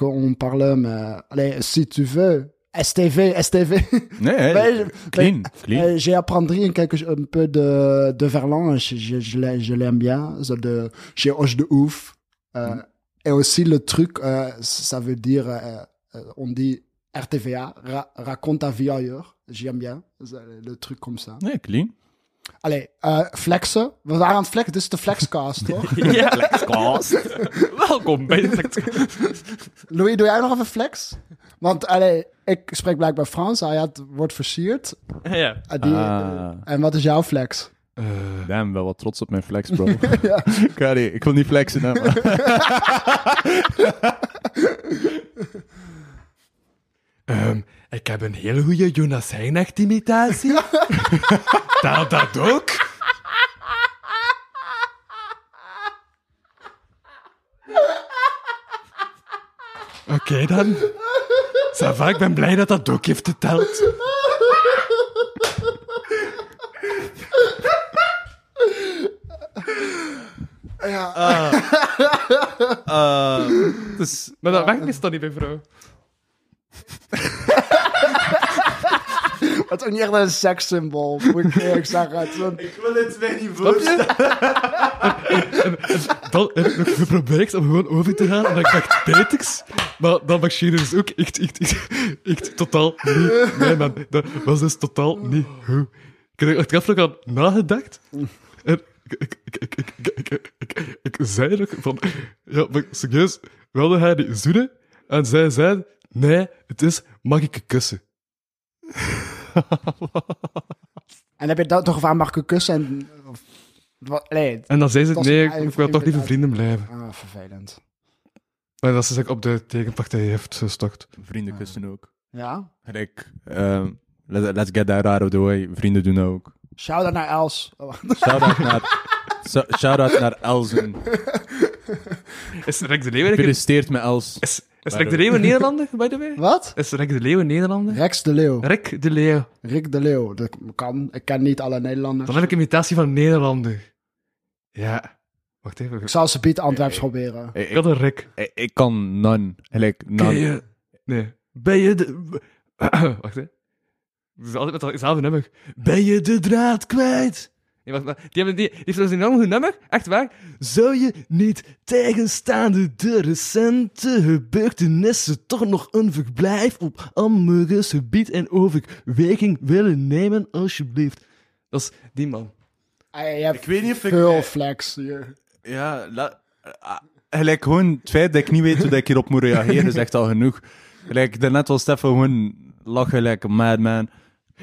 S4: on parle, mais, allez, si tu veux, STV, STV. Mais-
S3: hey, (laughs) clean, clean.
S4: Euh, J'ai appris un, quelque, un peu de, de verlan, je, je, je l'ai- je l'aime bien, de, j'ai hoche de ouf. Euh, Et aussi le truc, euh, ça veut dire, euh, on dit RTVA, ra- raconte ta vie ailleurs. J'aime bien, le truc comme ça.
S3: Nee, clean.
S4: Allee, uh, flexen. We waren aan het flexen, dit is de flexcast, (laughs) toch?
S2: Ja, (laughs) welkom bij de
S4: Louis, doe jij nog even flex? Want allee, ik spreek blijkbaar Frans, hij had, wordt versierd.
S2: Ja.
S4: Uh, die,
S3: Ah.
S4: En wat is jouw flex?
S3: Damn, wel wat trots op mijn flex, bro. (laughs) niet- ik wil niet flexen, hè, maar...
S2: Ehm, ik heb een hele goede Jonas Heijnacht imitatie. (laughs) dat, dat ook. Oké dan. Ça va, ik ben blij dat dat ook heeft geteld. (laughs)
S3: dus,
S2: Maar dat werkt meestal niet bij vrouw.
S4: Het is ook niet echt een sekssymbool, moet ik eerlijk zeggen. Het is een...
S3: Ik wil het weer niet
S2: voorstellen. dan heb ik om gewoon over te gaan, en ik dacht Peters, maar dat machine is ook echt, echt, echt, echt totaal niet. Nee, man, dat was dus totaal niet hoe. Ik heb er achteraf nog aan nagedacht. En ik, ik, ik, ik, ik, zei nog van, ja, maar serieus, wilde hij die zoenen? En zij zei, nee, het is, mag ik je kussen? (laughs)
S4: En heb je dat toch gevraagd, mag ik kussen? En, of, wat, nee,
S2: En dan zei ze,
S4: Dat is
S2: nee, ik wil toch liever vrienden blijven.
S4: ah, vervelend.
S2: Maar dat ze zich op de tegenpartij heeft gestort.
S3: Vrienden kussen ook.
S4: Ja?
S3: Rick, ehm, let- let's get that out of the way. Vrienden doen ook.
S4: Shout-out naar Els. Oh,
S3: Shout-out naar, (laughs) so- shout-out naar Elzen. (laughs)
S2: Is Rick de Leeuw eigenlijk...
S3: Gefeliciteerd met Els.
S2: Is, is Rick de Leeuw een Nederlander, by the way? (laughs)
S4: Wat?
S2: Is Rick de Leeuw een Nederlander?
S4: Rex de Leeuw.
S2: Rick de Leeuw.
S4: Rick de Leeuw. Dat kan. Ik ken niet alle Nederlanders.
S2: Dan heb ik een imitatie van een Nederlander. Ja. Wacht even.
S4: Ik zal ze Piet Antwerps proberen.
S3: Ik,
S2: Ik een Rick.
S3: ik- ik kan none. Gelijk,
S2: Ben
S3: none.
S2: je... Nee. Ben je de... (clears throat) Wacht, hè. Het is altijd met hetzelfde nummer. Ben je de draad kwijt? Nee, wacht, maar die, hebben, die, die heeft een enorm goed nummer. Echt waar. Zou je niet tegenstaande de recente gebeurtenissen toch nog een verblijf op Amberus gebied en overweging willen nemen, alsjeblieft? Dat is die man.
S4: Ah,
S3: Ik weet niet of ik-
S4: veel flex hier.
S3: Ja, la, ah, gelijk gewoon het feit dat ik niet weet hoe dat ik hierop moet reageren is echt al genoeg. Gelijk, daarnet was Stefan gewoon lachen gelijk een madman.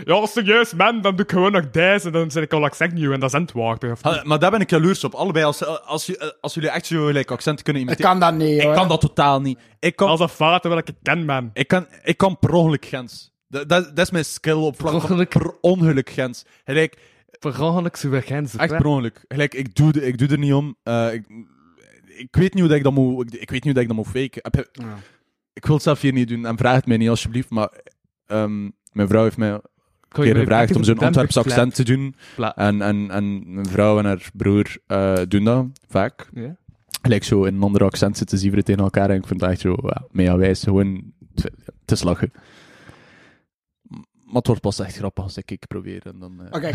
S2: Ja, serieus, man, dan doe ik gewoon nog deze en dan zit ik al accent nieuw en dat is. Of
S3: Ah, maar daar ben ik jaloers op. Allebei, als, als, je- als jullie echt zo gelijk accenten kunnen
S4: Ik
S3: imiteren.
S4: kan dat niet,
S3: Ik
S4: hoor.
S3: kan dat totaal niet. Ik kan,
S2: Als een fout wil ik het ken, man.
S3: ik kan, ik kan per ongeluk Gens. Dat, dat, dat is mijn skill op vlak van per ongeluk Gens. Gelijk,
S2: Per ongeluk weer grenzen.
S3: echt per ongeluk. Gelijk, ik doe, de- ik doe er niet om. Eh, ik, ik weet niet hoe dat ik dat moet, ik, ik weet niet hoe dat ik dat moet faken. Je- Ik wil het zelf hier niet doen en vraag het mij niet alsjeblieft, maar ehm, mijn vrouw heeft mij keer gevraagd om zo'n Antwerps accent te doen.
S2: Pla-
S3: En, en, en mijn vrouw en haar broer eh, doen dat vaak.
S2: Ja.
S3: Gelijk zo in een andere accent zitten zieveren tegen elkaar. En ik vind het echt zo ja, mega wijs. Gewoon te, te lachen. Maar het wordt pas echt grappig als ik ik probeer. En dan, eh,
S4: Oké,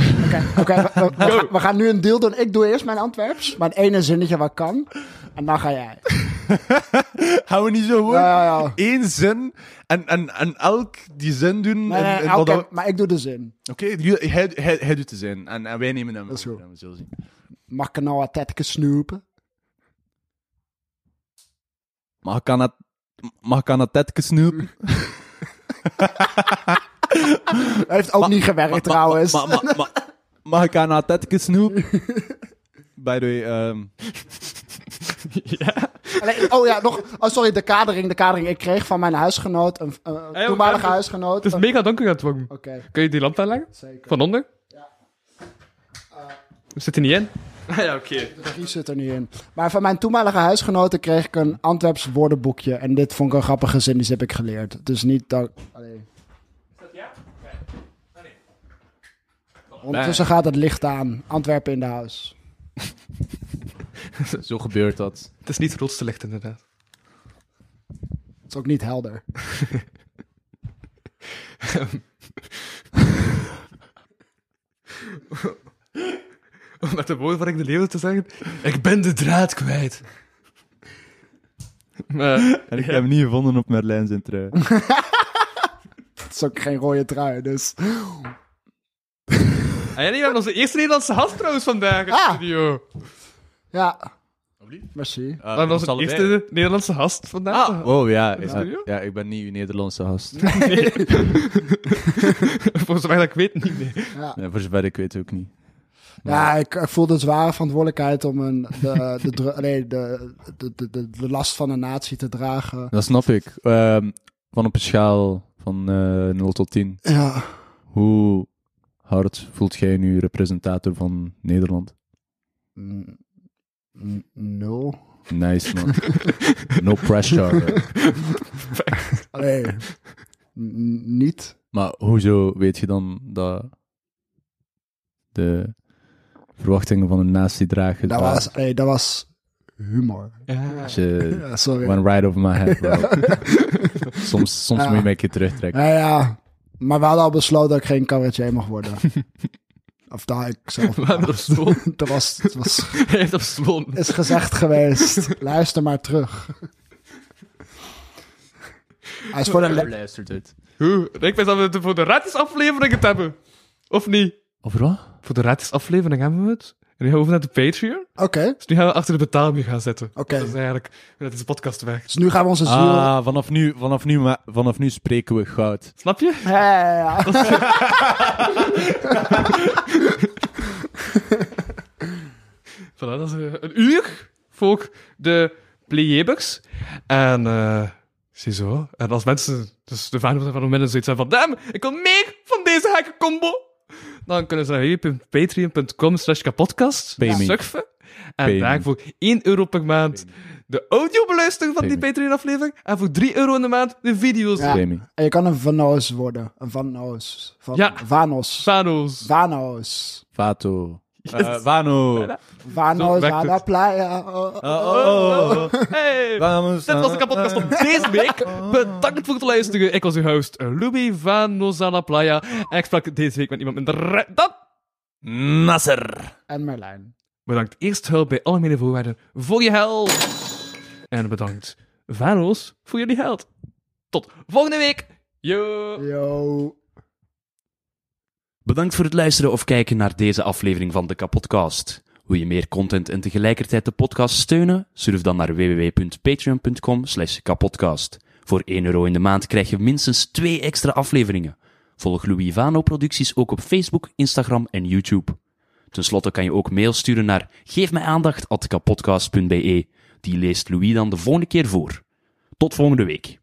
S4: oké, oké. we gaan nu een deal doen. Ik doe eerst mijn Antwerps. Mijn ene zinnetje wat kan. En dan ga jij.
S3: Gaan we niet zo gewoon
S4: Ja,
S3: één zin en, en, en elk die zin doen?
S4: Nee,
S3: en-
S4: nee,
S3: en
S4: elke-
S3: wat dat-
S4: maar ik doe de zin.
S3: Oké, jullie- hij, hij, hij doet de zin. En, en wij nemen hem.
S4: Dat is goed.
S3: we zullen zien.
S4: Mag ik nou wat tetke snoepen?
S3: Mag ik aan het, mag ik aan het snoepen? (laughs)
S4: Dat heeft ook niet gewerkt trouwens.
S3: Ma- ma- ma- mag ik aan het tetje snoepen? (laughs) By the way, (laughs)
S4: Alleen- oh ja, nog. Oh, sorry, de kadering. De kadering. Ik kreeg van mijn huisgenoot, een, een
S2: Hey,
S4: toenmalige huisgenoot.
S2: Het is
S4: een-
S2: mega donker aan het worden. Kun je die lamp aanleggen?
S4: zeker.
S2: Van onder? Ja. Zit er niet in? Ah (laughs) ja, oké.
S4: De regie zit er niet in. Maar van mijn toenmalige huisgenoten kreeg ik een Antwerps woordenboekje. En dit vond ik een grappige zin, die heb ik geleerd. Dus niet dat... Allee. Ondertussen gaat het licht aan. Antwerpen in de huis. (laughs) (laughs)
S3: zo gebeurt dat.
S2: Het is niet het grootste licht, inderdaad.
S4: Het is ook niet helder. (laughs)
S2: Om met de woorden van ik de leeuw te zeggen, ik ben de draad kwijt. Maar, (laughs)
S3: En ik heb hem niet gevonden op Merlijn zijn trui.
S4: Het is ook geen rode trui, dus...
S2: ah, ja, nee, we hebben onze eerste Nederlandse gast trouwens vandaag in de
S4: Ah.
S2: studio.
S4: Ja. Merci.
S2: We hebben onze eerste Nederlandse gast vandaag.
S3: Ah, oh ja, ja. Ja, ik ben niet uw Nederlandse gast. (laughs)
S2: Voor zover ik weet niet, nee.
S3: Ja, voor zover ik weet ook niet.
S4: Ja, ik, ik voel de zware verantwoordelijkheid om een, de, de, (laughs) nee, de, de, de, de, de last van een natie te dragen.
S3: Dat snap ik. Ehm, van op een schaal van eh 0 tot 10.
S4: Ja.
S3: Hoe hard voelt jij nu representator van Nederland?
S4: Mm, Nul.
S3: Nice, man. (laughs) no pressure. (laughs)
S4: Allee. Niet.
S3: Maar hoezo weet je dan dat de verwachtingen van een natie dragen?
S4: Dat was, allee, dat was humor.
S2: Ja.
S3: Je
S4: Ja, sorry.
S3: went right over my head, bro. (laughs) soms soms
S4: Ja.
S3: moet je mij een keer terugtrekken.
S4: Ja, ja. Maar we hadden al besloten dat ik geen cabaretier mag worden. Of dat ik zelf. (laughs) (laughs) Dat was, het was, (laughs)
S2: Hij heeft op school.
S4: is gezegd geweest. Luister maar terug. Hij is voor de le-
S3: Luistert het.
S2: Hoe? Ik wist dat we het voor de gratis aflevering het hebben. Of niet?
S3: Over wat?
S2: Voor de gratis aflevering hebben we het. En nu gaan we over naar de Patreon.
S4: Oké,
S2: Dus nu gaan we achter de betaalmuur gaan zitten.
S4: Oké.
S2: Dat is eigenlijk hoe dat deze podcast werkt.
S4: dus nu gaan we onze ziel...
S3: Ah, vanaf nu, vanaf, nu, ma- vanaf nu spreken we goud.
S2: Snap je?
S4: Ja, ja, ja. (laughs)
S2: Voilà, dat is eh, een uur voor de playabers. En eh ziezo. En als mensen, dus de fans van het moment zoiets hebben van, damn, ik wil meer van deze gekke combo. Dan kunnen ze naar www.patreon.com slash kapodcast surfen. En
S3: Pay me.
S2: daar voor 1 euro per maand de audio beluisteren van
S3: Pay
S2: die. Patreon-aflevering. En voor 3 euro in de maand de video's.
S4: Ja. En je kan een Vanos worden. Een Vanos. Van,
S2: Ja.
S4: Vanos.
S2: Vanos.
S4: Vanos.
S3: Vato. Eh, Vano.
S4: Vanos,
S2: werkt
S4: Vana
S2: het.
S4: Playa. Oh, oh.
S3: Oh.
S2: Hey!
S3: Vamos,
S2: Dit was de kapotkast van deze week. Bedankt voor het luisteren. Ik was uw host, Louis van Nozala Playa. En ik sprak deze week met iemand minder dan...
S3: Nasser.
S4: En Merlijn.
S2: Bedankt eerst hulp bij alle mede voorwaarden voor je help. En bedankt Vanos voor jullie held. Tot volgende week. Yo.
S4: Yo.
S6: Bedankt voor het luisteren of kijken naar deze aflevering van de Kapodcast. Wil je meer content en tegelijkertijd de podcast steunen? Surf dan naar www.patreon.com slash kapodcast. Voor 1 euro in de maand krijg je minstens 2 extra afleveringen. Volg Louis Vano producties ook op Facebook, Instagram en YouTube. Ten slotte kan je ook mail sturen naar geefmijaandacht.kapodcast.be. Die leest Louis dan de volgende keer voor. Tot volgende week.